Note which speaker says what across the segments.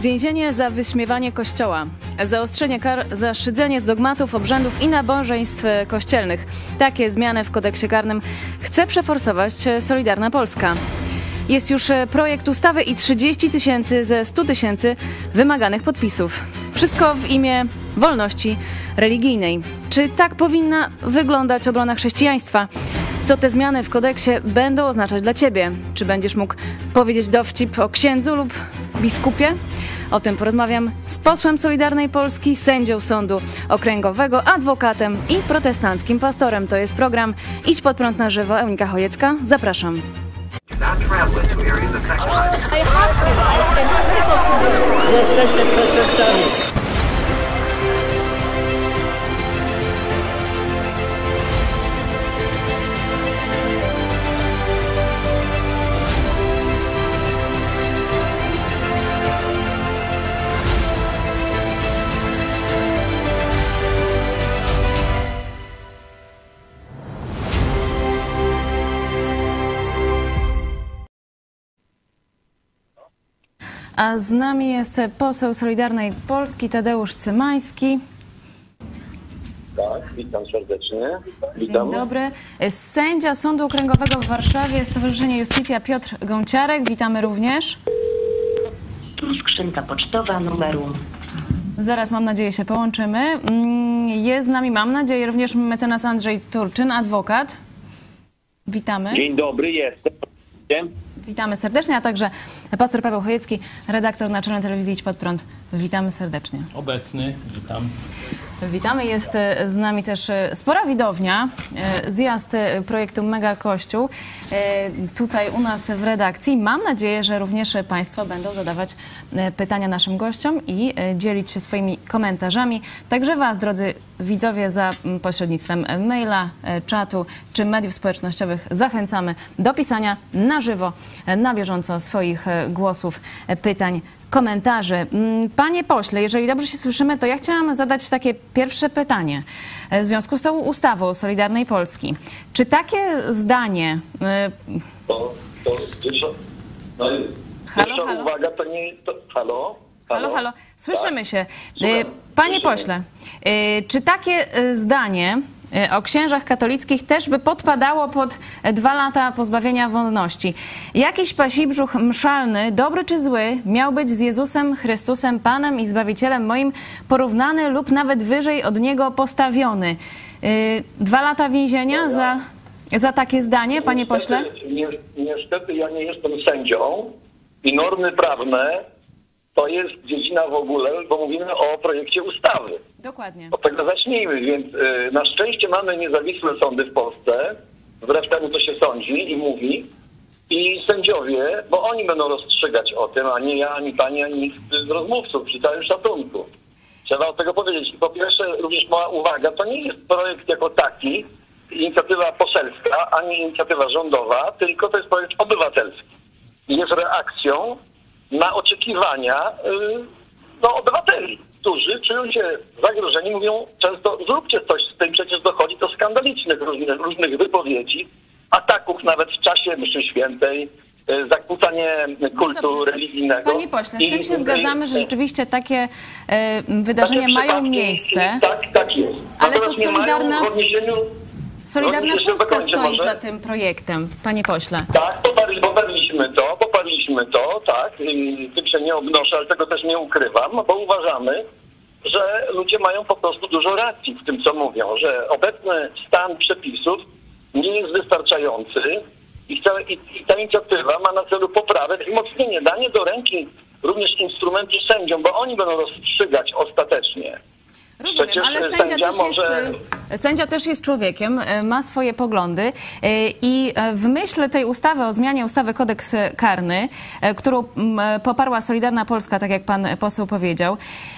Speaker 1: Więzienie za wyśmiewanie kościoła, zaostrzenie kar za szydzenie z dogmatów, obrzędów i nabożeństw kościelnych. Takie zmiany w kodeksie karnym chce przeforsować Solidarna Polska. Jest już projekt ustawy i 30 tysięcy ze 100 tysięcy wymaganych podpisów. Wszystko w imię wolności religijnej. Czy tak powinna wyglądać obrona chrześcijaństwa? Co te zmiany w kodeksie będą oznaczać dla ciebie? Czy będziesz mógł powiedzieć dowcip o księdzu lub biskupie? O tym porozmawiam z posłem Solidarnej Polski, sędzią Sądu Okręgowego, adwokatem i protestanckim pastorem. To jest program Idź pod prąd na żywo. Eunika Chojecka, zapraszam.
Speaker 2: Jesteście przestępcami.
Speaker 1: A z nami jest poseł Solidarnej Polski Tadeusz Cymański.
Speaker 3: Tak, witam serdecznie.
Speaker 1: Dzień
Speaker 3: Witam.
Speaker 1: dobry. Sędzia Sądu Okręgowego w Warszawie, Stowarzyszenie Justicja Piotr Gąciarek. Witamy również.
Speaker 4: Tu skrzynka pocztowa numeru
Speaker 1: Zaraz, mam nadzieję, się połączymy. Mm, Jest z nami, mam nadzieję, również mecenas Andrzej Turczyn, adwokat. Witamy.
Speaker 3: Dzień dobry, jestem.
Speaker 1: Witamy serdecznie, a także pastor Paweł Chojecki, redaktor naczelny telewizji Idź Pod Prąd. Witamy serdecznie.
Speaker 2: Obecny, witam.
Speaker 1: Witamy. Jest e, z nami też e, spora widownia, e, zjazd projektu Mega Kościół. Tutaj u nas w redakcji. Mam nadzieję, że również Państwo będą zadawać pytania naszym gościom i dzielić się swoimi komentarzami. Także Was, drodzy widzowie, za pośrednictwem maila, czatu czy mediów społecznościowych zachęcamy do pisania na żywo, na bieżąco swoich głosów, pytań, komentarzy. Mm, Panie pośle, jeżeli dobrze się słyszymy, to ja chciałam zadać takie pierwsze pytanie e, w związku z tą ustawą Solidarnej Polski. Czy takie zdanie, e,
Speaker 3: To, to pierwsza, no,
Speaker 1: Halo,
Speaker 3: pierwsza
Speaker 1: halo?
Speaker 3: uwaga to nie. To, halo?
Speaker 1: halo, halo, słyszymy się. E. Panie
Speaker 3: Słyszymy.
Speaker 1: pośle, czy takie zdanie o księżach katolickich też by podpadało pod e, dwa lata pozbawienia wolności. Jakiś pasibrzuch mszalny, dobry czy zły, miał być z Jezusem Chrystusem, Panem i Zbawicielem moim porównany lub nawet wyżej od Niego postawiony. E, Dwa lata więzienia za, za takie zdanie, panie pośle?
Speaker 3: Niestety, nie, niestety ja nie jestem sędzią i normy prawne to jest dziedzina w ogóle, bo mówimy o projekcie ustawy.
Speaker 1: Dokładnie.
Speaker 3: Od tego zacznijmy, więc y, na szczęście mamy niezawisłe sądy w Polsce, wbrew temu co się sądzi i mówi, i sędziowie, bo oni będą rozstrzygać o tym, a nie ja, ani pani, ani nikt z rozmówców, przy całym szacunku. Trzeba od tego powiedzieć. Po pierwsze, również mała uwaga, to nie jest projekt jako taki, inicjatywa poselska, ani inicjatywa rządowa, tylko to jest projekt obywatelski. I jest reakcją na oczekiwania y, no, obywateli, którzy czują się zagrożeni, mówią często zróbcie coś z tym, przecież dochodzi do skandalicznych różnych, różnych wypowiedzi, ataków nawet w czasie mszy świętej, y, zakłócanie kultu
Speaker 1: No
Speaker 3: religijnego.
Speaker 1: Panie pośle, z tym się zgadzamy, że rzeczywiście takie e, wydarzenia
Speaker 3: takie
Speaker 1: mają miejsce.
Speaker 3: Tak, tak jest.
Speaker 1: Ale
Speaker 3: Natomiast
Speaker 1: to Solidarna-
Speaker 3: w odniesieniu...
Speaker 1: Solidarna Polska stoi
Speaker 3: może.
Speaker 1: za tym projektem, panie pośle.
Speaker 3: Tak, poparli, poparliśmy to, poparliśmy to, tak, tym się nie obnoszę, ale tego też nie ukrywam, bo uważamy, że ludzie mają po prostu dużo racji w tym, co mówią, że obecny stan przepisów nie jest wystarczający i ta inicjatywa ma na celu poprawę, wzmocnienie, danie do ręki również instrumentu sędziom, bo oni będą rozstrzygać ostatecznie.
Speaker 1: Rozumiem,
Speaker 3: Przecież
Speaker 1: ale
Speaker 3: sędzia
Speaker 1: sędzia też,
Speaker 3: może-
Speaker 1: jest, sędzia też jest człowiekiem, e, ma swoje poglądy e, i e, w myśl tej ustawy o zmianie ustawy kodeks karny, e, którą poparła Solidarna Polska, tak jak pan poseł powiedział,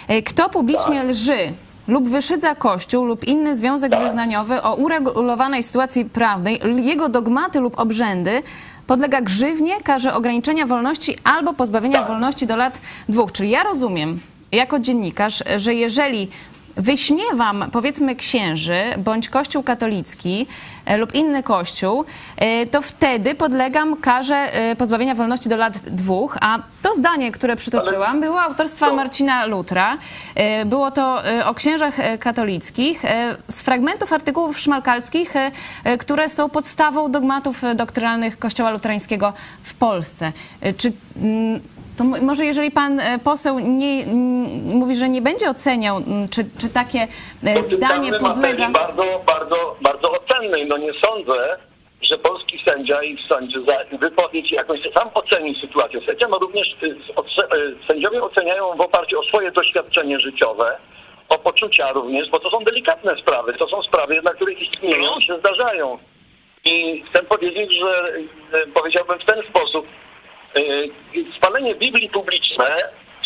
Speaker 1: e, kto publicznie
Speaker 3: Tak.
Speaker 1: lży lub wyszydza Kościół lub inny związek
Speaker 3: Tak.
Speaker 1: wyznaniowy o uregulowanej sytuacji prawnej, jego dogmaty lub obrzędy, podlega grzywnie, karze ograniczenia wolności albo pozbawienia
Speaker 3: Tak.
Speaker 1: wolności do lat dwóch. Czyli ja rozumiem, jako dziennikarz, że jeżeli wyśmiewam, powiedzmy, księży bądź kościół katolicki e, lub inny kościół, e, to wtedy podlegam karze e, pozbawienia wolności do lat dwóch, a to zdanie, które przytoczyłam, było autorstwa
Speaker 3: To-
Speaker 1: Marcina Lutra. Było to o księżach katolickich z fragmentów artykułów szmalkalskich, które są podstawą dogmatów doktrynalnych Kościoła Luterańskiego w Polsce. Czy mm, to może jeżeli pan e, poseł nie, mówi, że nie będzie oceniał, czy, czy takie e, zdanie podlega...
Speaker 3: bardzo, bardzo, bardzo ocennej. No nie sądzę, że polski sędzia i w sądzie za wypowiedź jakąś sam oceni sytuację. Sędzia ma również, y, sędziowie oceniają w oparciu o swoje doświadczenie życiowe, o poczucia również, bo to są delikatne sprawy. To są sprawy, na których istnieją się zdarzają. I chcę powiedzieć, że powiedziałbym w ten sposób, spalenie Biblii publiczne,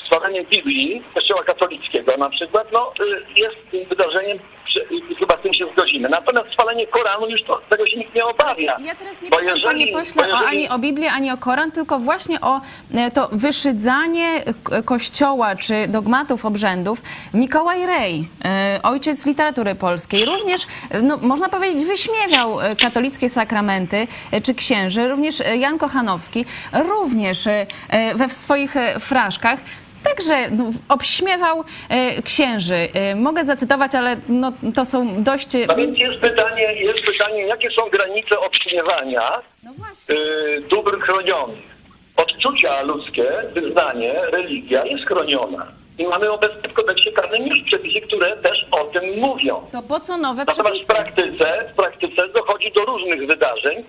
Speaker 3: spalenie Biblii Kościoła katolickiego na przykład, no, y, jest wydarzeniem, y, chyba z tym się zgodzimy. Natomiast spalenie Koranu już to, tego się nikt nie obawia.
Speaker 1: Ja teraz nie pytam, panie pośle,
Speaker 3: jeżeli-
Speaker 1: o, ani o Biblię, ani o Koran, tylko właśnie o e, to wyszydzanie kościoła czy dogmatów, obrzędów. Mikołaj Rej, e, ojciec literatury polskiej, również, e, no, można powiedzieć, wyśmiewał katolickie sakramenty czy księży. Również Jan Kochanowski, również we swoich fraszkach Także no, obśmiewał e, księży. E, mogę zacytować, ale no, to są dość...
Speaker 3: No więc jest pytanie, jest pytanie, jakie są granice obśmiewania
Speaker 1: No
Speaker 3: y, dóbr chronionych. Odczucia ludzkie, wyznanie, religia jest chroniona. I mamy obecnie w kodeksie karnym już przepisy, które też o tym mówią.
Speaker 1: To po co nowe
Speaker 3: Natomiast w
Speaker 1: przepisy?
Speaker 3: praktyce, w praktyce dochodzi do różnych wydarzeń.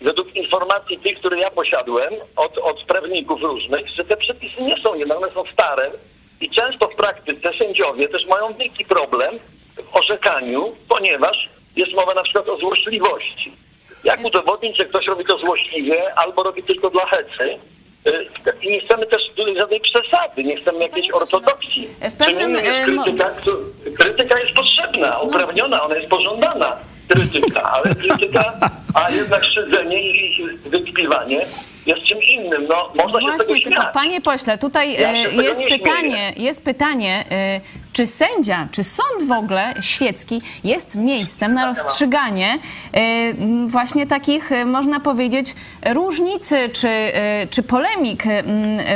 Speaker 3: Według informacji tych, które ja posiadłem od, od prawników różnych, że te przepisy nie są jedne, one są stare i często w praktyce sędziowie też mają wielki problem orzekaniu, ponieważ jest mowa na przykład o złośliwości. Jak udowodnić, że ktoś robi to złośliwie albo robi tylko dla hecy? Y, I nie chcemy też żadnej przesady, nie chcemy jakiejś
Speaker 1: no, w pewnym,
Speaker 3: jest
Speaker 1: mo-
Speaker 3: krytyka, krytyka jest potrzebna, uprawniona, ona jest pożądana krytyka, ale krytyka, a jednak szydzenie i wykpiwanie jest czymś innym. No, można się tego
Speaker 1: Właśnie, tylko
Speaker 3: śmiać.
Speaker 1: panie pośle, tutaj
Speaker 3: Ja
Speaker 1: e,
Speaker 3: z tego
Speaker 1: jest
Speaker 3: nie
Speaker 1: pytanie, jest pytanie, e, czy sędzia, czy sąd w ogóle świecki jest miejscem na rozstrzyganie e, m, właśnie takich, e, można powiedzieć, różnicy czy, e, czy polemik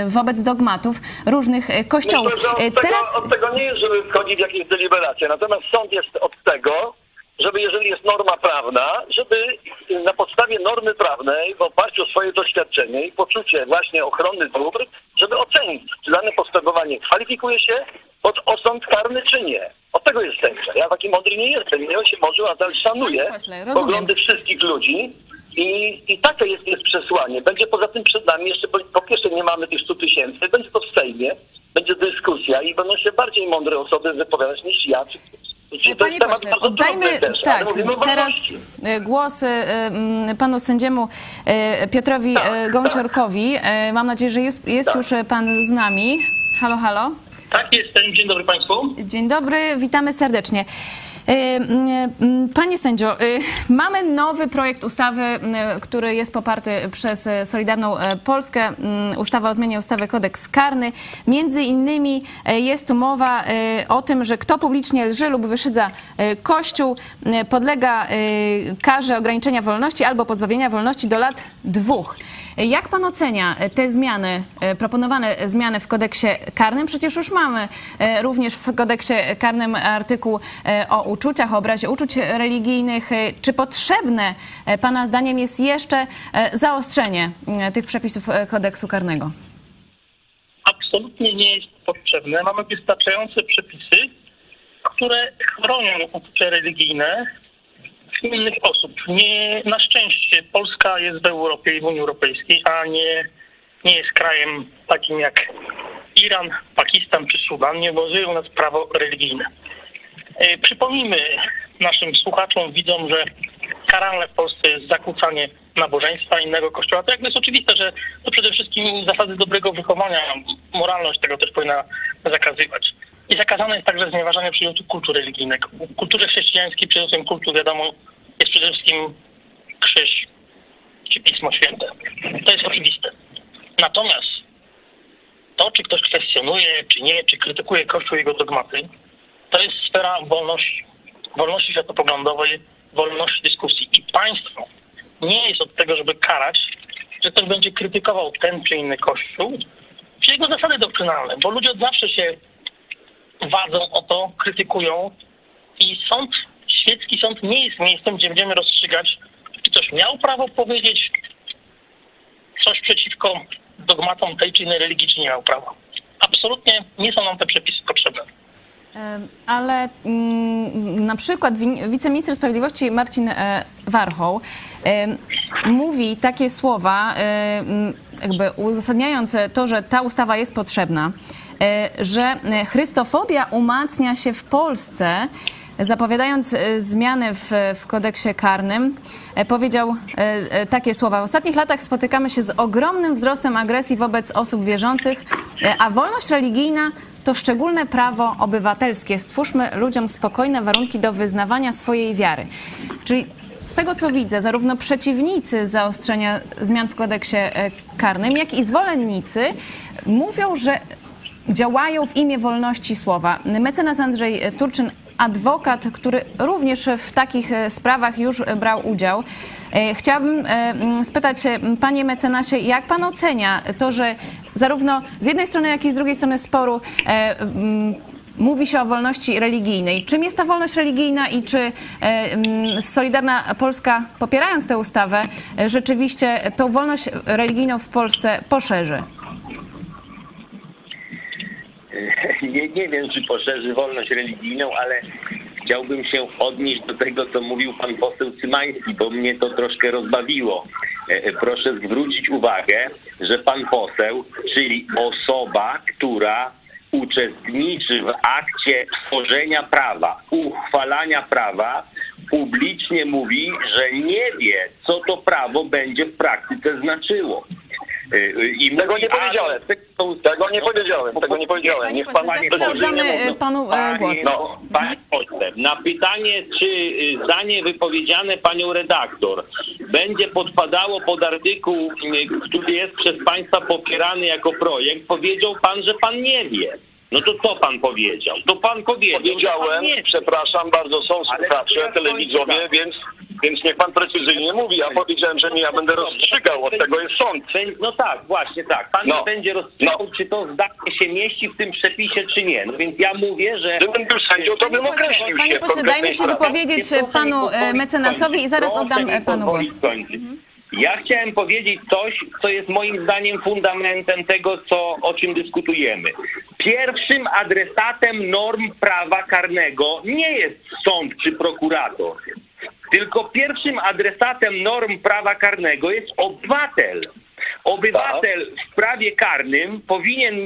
Speaker 1: wobec dogmatów różnych kościołów.
Speaker 3: Myślę, że od,
Speaker 1: E,
Speaker 3: tego,
Speaker 1: Teraz
Speaker 3: od tego nie jest, żeby wchodzić w jakieś deliberacje. Natomiast sąd jest od tego, żeby jeżeli jest norma prawna, żeby na podstawie normy prawnej, w oparciu o swoje doświadczenie i poczucie właśnie ochrony dóbr, żeby ocenić, czy dane postępowanie kwalifikuje się pod osąd karny, czy nie. Od tego jest sędzia. Ja taki mądry nie jestem. Ja się może, a szanuję
Speaker 1: rozumiem.
Speaker 3: poglądy wszystkich ludzi. I, I takie jest, jest przesłanie. Będzie poza tym przed nami jeszcze, po, po pierwsze nie mamy tych 100 tysięcy, będzie to w Sejmie, będzie dyskusja i będą się bardziej mądre osoby wypowiadać niż ja. Czy,
Speaker 1: Panie pośle, oddajmy
Speaker 3: też,
Speaker 1: tak, teraz e, głos m, panu sędziemu e, Piotrowi
Speaker 3: Tak,
Speaker 1: Gąciorkowi. E, Mam nadzieję, że jest, jest
Speaker 3: Tak.
Speaker 1: już pan z nami. Halo, halo.
Speaker 5: Tak, jestem. Dzień dobry Państwu.
Speaker 1: Dzień dobry, witamy serdecznie. E, Panie sędzio, e, mamy nowy projekt ustawy, który jest poparty przez e, Solidarną Polskę. Ustawa o zmianie ustawy kodeks karny. Między innymi jest tu mowa o tym, że kto publicznie lży lub wyszydza Kościół, podlega karze ograniczenia wolności albo pozbawienia wolności do lat dwóch. Jak pan ocenia te zmiany, e, proponowane zmiany w kodeksie karnym? Przecież już mamy e, również w kodeksie karnym artykuł e, o uczuciach, o obrazie uczuć religijnych. E, Czy potrzebne e, pana zdaniem jest jeszcze e, zaostrzenie e, tych przepisów e, kodeksu karnego?
Speaker 5: Absolutnie nie jest potrzebne. Mamy wystarczające przepisy, które chronią uczucia religijne innych osób. Nie, na szczęście Polska jest w Europie i w Unii Europejskiej, a nie, nie jest krajem takim jak Iran, Pakistan czy Sudan. Nie obowiązuje u nas prawo religijne. E, Przypomnijmy naszym słuchaczom, widzom, że karalne w Polsce jest zakłócanie nabożeństwa innego kościoła. To jakby jest oczywiste, że to przede wszystkim zasady dobrego wychowania, moralność tego też powinna zakazywać. I zakazane jest także znieważanie przedmiotu kultu religijnego. W kulturze chrześcijańskiej przedmiotem kultu, wiadomo, jest przede wszystkim krzyż czy Pismo Święte. To jest oczywiste. Natomiast to, czy ktoś kwestionuje, czy nie, czy krytykuje Kościół i jego dogmaty, to jest sfera wolności, wolności światopoglądowej, wolności dyskusji. I państwo nie jest od tego, żeby karać, że ktoś będzie krytykował ten czy inny kościół, czy jego zasady doktrynalne, bo ludzie od zawsze się wadzą o to, krytykują i sąd, świecki sąd nie jest miejscem, gdzie będziemy rozstrzygać, czy ktoś miał prawo powiedzieć coś przeciwko dogmatom tej czy innej religii, czy nie miał prawa. Absolutnie nie są nam te przepisy potrzebne.
Speaker 1: Ale mm, na przykład wi- wiceminister sprawiedliwości Marcin e, Warchoł mówi takie słowa, jakby uzasadniając to, że ta ustawa jest potrzebna, e, że e, chrystofobia umacnia się w Polsce. Zapowiadając e, zmiany w, w kodeksie karnym, e, powiedział e, takie słowa. W ostatnich latach spotykamy się z ogromnym wzrostem agresji wobec osób wierzących, a wolność religijna to szczególne prawo obywatelskie. Stwórzmy ludziom spokojne warunki do wyznawania swojej wiary. Czyli z tego co widzę, zarówno przeciwnicy zaostrzenia zmian w kodeksie karnym, jak i zwolennicy mówią, że działają w imię wolności słowa. Mecenas Andrzej Turczyn, adwokat, który również w takich e, sprawach już brał udział. E, Chciałabym e, spytać panie mecenasie, jak pan ocenia to, że zarówno z jednej strony, jak i z drugiej strony sporu mówi się o wolności religijnej. Czym jest ta wolność religijna i czy Solidarna Polska, popierając tę ustawę, rzeczywiście tą wolność religijną w Polsce poszerzy?
Speaker 6: nie, nie wiem, czy poszerzy wolność religijną, ale chciałbym się odnieść do tego, co mówił pan poseł Cymański, bo mnie to troszkę rozbawiło. E, e, Proszę zwrócić uwagę, że pan poseł, czyli osoba, która uczestniczy w akcie tworzenia prawa, uchwalania prawa, publicznie mówi, że nie wie, co to prawo będzie w praktyce znaczyło. E, I
Speaker 3: Tego nie powiedziałem.
Speaker 6: "Ale to-
Speaker 3: Tego nie powiedziałem, tego nie powiedziałem.
Speaker 1: Panie
Speaker 3: Niech pan
Speaker 1: za chwilę
Speaker 3: wytworzy.
Speaker 1: oddamy e, panu głos.
Speaker 6: No,
Speaker 7: Panie pośle, na pytanie, czy y, zdanie wypowiedziane panią redaktor będzie podpadało pod artykuł, y, który jest przez państwa popierany jako projekt, powiedział pan, że pan nie wie. No to co pan powiedział? To pan powiedział, pan
Speaker 3: Powiedziałem,
Speaker 7: wie.
Speaker 3: przepraszam bardzo, są słuchacze, telewidzowie, więc, więc niech pan precyzyjnie mówi. Ja powiedziałem, że nie ja będę rozstrzygał, od tego jest sąd.
Speaker 7: No tak, właśnie tak. Pan
Speaker 3: No.
Speaker 7: nie będzie rozstrzygał,
Speaker 3: No.
Speaker 7: czy to zdanie się mieści w tym przepisie, czy nie. No więc ja mówię, że...
Speaker 3: Gdybym był sędzią, to bym
Speaker 1: Panie
Speaker 3: określił
Speaker 1: panie
Speaker 3: się w
Speaker 1: pośle, dajmy się wypowiedzieć panu e, mecenasowi i zaraz oddam e, panu głos.
Speaker 7: skończyć. Ja chciałem powiedzieć coś, co jest moim zdaniem fundamentem tego, co, o czym dyskutujemy. Pierwszym adresatem norm prawa karnego nie jest sąd czy prokurator, tylko pierwszym adresatem norm prawa karnego jest obywatel. Obywatel w prawie karnym powinien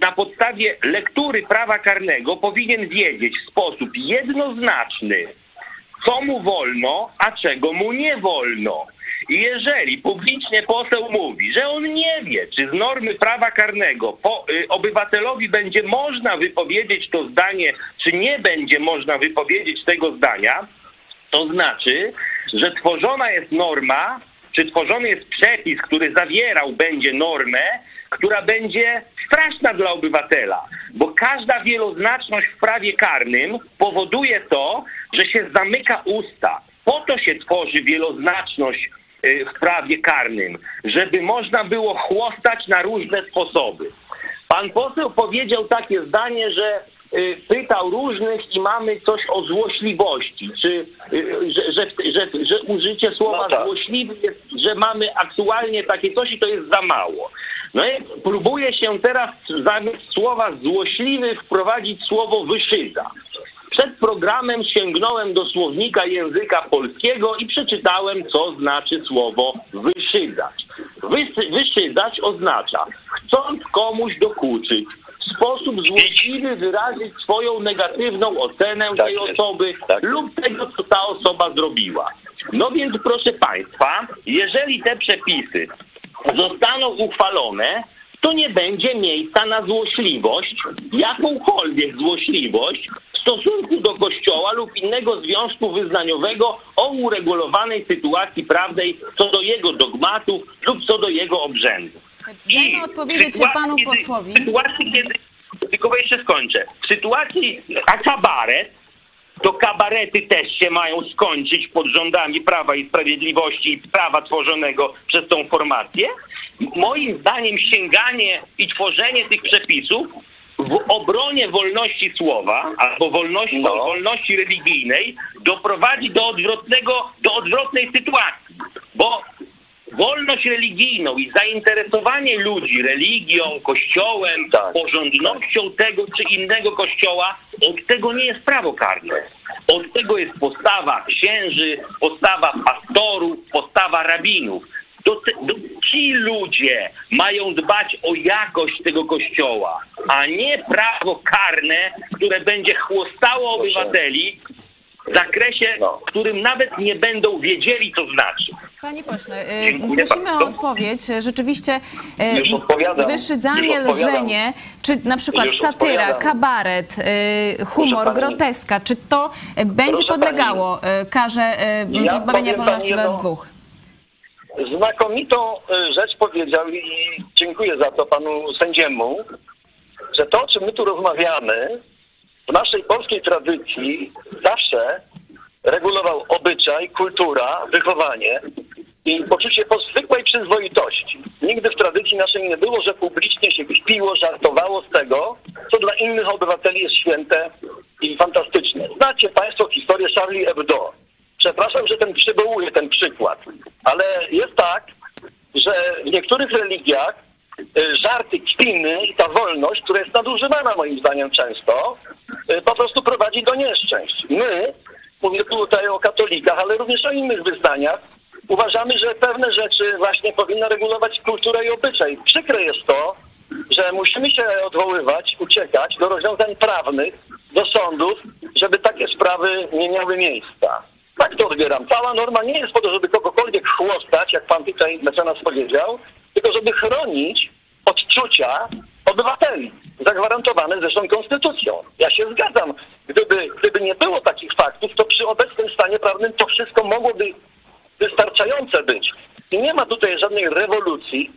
Speaker 7: na podstawie lektury prawa karnego powinien wiedzieć w sposób jednoznaczny, co mu wolno, a czego mu nie wolno. Jeżeli publicznie poseł mówi, że on nie wie, czy z normy prawa karnego po, y, obywatelowi będzie można wypowiedzieć to zdanie, czy nie będzie można wypowiedzieć tego zdania, to znaczy, że tworzona jest norma, czy tworzony jest przepis, który zawierał będzie normę, która będzie straszna dla obywatela, bo każda wieloznaczność w prawie karnym powoduje to, że się zamyka usta. Po to się tworzy wieloznaczność w prawie karnym, żeby można było chłostać na różne sposoby. Pan poseł powiedział takie zdanie, że y, pytał różnych i mamy coś o złośliwości, czy y, że, że, że, że użycie słowa
Speaker 3: No tak.
Speaker 7: złośliwy jest, że mamy aktualnie takie coś i to jest za mało. No i próbuje się teraz zamiast słowa złośliwy wprowadzić słowo wyszydza. Przed programem sięgnąłem do słownika języka polskiego i przeczytałem, co znaczy słowo wyszydzać. Wysy, wyszydzać oznacza chcąc komuś dokuczyć, w sposób złośliwy wyrazić swoją negatywną ocenę
Speaker 3: Tak
Speaker 7: tej
Speaker 3: jest.
Speaker 7: osoby
Speaker 3: Tak.
Speaker 7: lub tego, co ta osoba zrobiła. No więc proszę Państwa, jeżeli te przepisy zostaną uchwalone, to nie będzie miejsca na złośliwość, jakąkolwiek złośliwość w stosunku do Kościoła lub innego związku wyznaniowego o uregulowanej sytuacji prawnej co do jego dogmatów lub co do jego obrzędów.
Speaker 1: Dajmy odpowiedzieć panu
Speaker 7: kiedy-
Speaker 1: posłowi.
Speaker 7: W sytuacji, kiedy tylko jeszcze skończę. W sytuacji, a kabaret, to kabarety też się mają skończyć pod rządami Prawa i Sprawiedliwości i prawa tworzonego przez tą formację. Moim zdaniem sięganie i tworzenie tych przepisów w obronie wolności słowa albo wolności,
Speaker 3: No.
Speaker 7: wolności religijnej doprowadzi do odwrotnego, do odwrotnej sytuacji. Bo wolność religijną i zainteresowanie ludzi religią, kościołem,
Speaker 3: Tak.
Speaker 7: porządnością tego czy innego kościoła, od tego nie jest prawo karne. Od tego jest postawa księży, postawa pastorów, postawa rabinów. To te, ci ludzie mają dbać o jakość tego kościoła, a nie prawo karne, które będzie chłostało obywateli w zakresie,
Speaker 3: No.
Speaker 7: w którym nawet nie będą wiedzieli, co znaczy.
Speaker 1: Panie pośle, y,
Speaker 7: Dziękuję
Speaker 1: prosimy o odpowiedź. Rzeczywiście y,
Speaker 3: Już odpowiadam.
Speaker 1: lżenie, czy na przykład
Speaker 3: Już
Speaker 1: satyra, kabaret, y, humor, groteska, czy to będzie
Speaker 3: Proszę
Speaker 1: podlegało y, karze
Speaker 3: Ja
Speaker 1: pozbawienia wolności
Speaker 3: jedno.
Speaker 1: dwóch?
Speaker 3: Znakomitą y, rzecz powiedział i dziękuję za to panu sędziemu, że to, o czym my tu rozmawiamy, w naszej polskiej tradycji zawsze regulował obyczaj, kultura, wychowanie i poczucie zwykłej przyzwoitości. Nigdy w tradycji naszej nie było, że publicznie się kpiło, żartowało z tego, co dla innych obywateli jest święte i fantastyczne. Znacie państwo historię Charlie Hebdo. Przepraszam, że ten przywołuję ten przykład, ale jest tak, że w niektórych religiach y, żarty, kpiny i ta wolność, która jest nadużywana moim zdaniem często, y, po prostu prowadzi do nieszczęść. My, mówię tutaj o katolikach, ale również o innych wyznaniach, uważamy, że pewne rzeczy właśnie powinna regulować kultura i obyczaj. Przykre jest to, że musimy się odwoływać, uciekać do rozwiązań prawnych, do sądów, żeby takie sprawy nie miały miejsca. Tak to odbieram. Cała norma nie jest po to, żeby kogokolwiek chłostać, jak pan tutaj mecenas powiedział, tylko żeby chronić odczucia obywateli, zagwarantowane zresztą konstytucją. Ja się zgadzam. Gdyby, gdyby nie było takich faktów, to przy obecnym stanie prawnym to wszystko mogłoby wystarczające być. I nie ma tutaj żadnej rewolucji.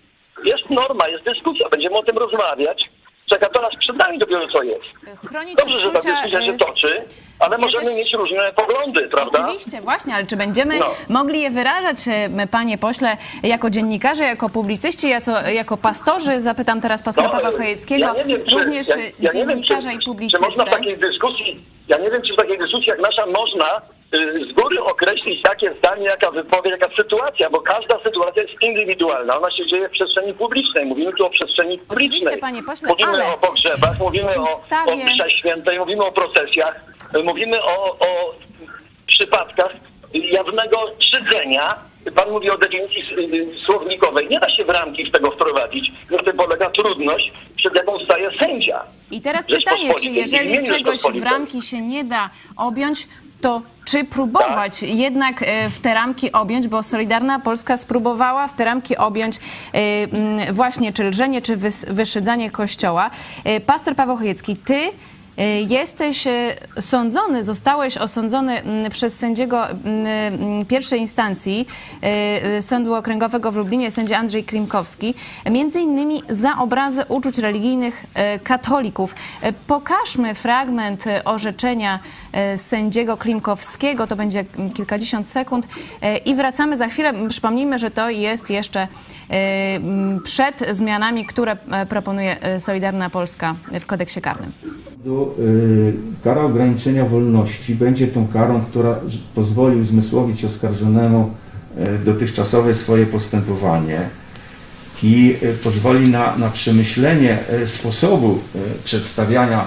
Speaker 3: Jest norma, jest dyskusja, będziemy o tym rozmawiać. Czeka to nas przed nami dopiero co jest.
Speaker 1: Chronić
Speaker 3: Dobrze, że ta dyskusja się
Speaker 1: y,
Speaker 3: toczy, ale
Speaker 1: ja
Speaker 3: możemy
Speaker 1: też-
Speaker 3: mieć różne poglądy, prawda?
Speaker 1: Oczywiście, właśnie, ale czy będziemy
Speaker 3: No.
Speaker 1: mogli je wyrażać, e, panie pośle, jako dziennikarze, jako publicyści, jako, jako pastorzy? Zapytam teraz pastora
Speaker 3: No,
Speaker 1: Pawła Chojeckiego,
Speaker 3: ja wiem, czy-
Speaker 1: również
Speaker 3: ja,
Speaker 1: e,
Speaker 3: ja nie wiem, czy,
Speaker 1: dziennikarza i
Speaker 3: czy
Speaker 1: publicystę.
Speaker 3: można w takiej dyskusji, ja nie wiem, czy w takiej dyskusji jak nasza można y, z góry określić takie zdanie, jaka wypowiedź, jaka sytuacja, bo każda sytuacja jest indywidualna. Ona się dzieje w przestrzeni publicznej. Mówimy tu o przestrzeni publicznej.
Speaker 1: panie pośle,
Speaker 3: mówimy
Speaker 1: ale
Speaker 3: o pogrzebach, mówimy o, o
Speaker 1: ustawie-
Speaker 3: mszy świętej, mówimy o procesjach, y, mówimy o, o przypadkach jawnego szydzenia. Pan mówi o definicji y, y, słownikowej. Nie da się w ramki tego wprowadzić. Na tym polega trudność, przed jaką staje sędzia.
Speaker 1: I teraz pytanie, czy jeżeli czegoś w ramki się nie da objąć, to czy próbować
Speaker 3: Tak.
Speaker 1: jednak e, w te ramki objąć, bo Solidarna Polska spróbowała w te ramki objąć e, właśnie czy lżenie, czy wys- wyszydzanie Kościoła. E, Pastor Paweł Chojecki, ty jesteś e, sądzony, zostałeś osądzony mm, przez sędziego mm, mm, pierwszej instancji e, Sądu Okręgowego w Lublinie, sędzia Andrzej Klimkowski, między innymi za obrazy uczuć religijnych e, katolików. E, Pokażmy fragment e, orzeczenia e, sędziego Klimkowskiego, to będzie kilkadziesiąt sekund e, i wracamy za chwilę. Przypomnijmy, że to jest jeszcze e, przed zmianami, które e, proponuje e, Solidarna Polska w kodeksie karnym.
Speaker 8: Y, kara ograniczenia wolności. Będzie tą karą, która pozwoli uzmysłowić oskarżonemu y, dotychczasowe swoje postępowanie i y, pozwoli na, na przemyślenie sposobu przedstawiania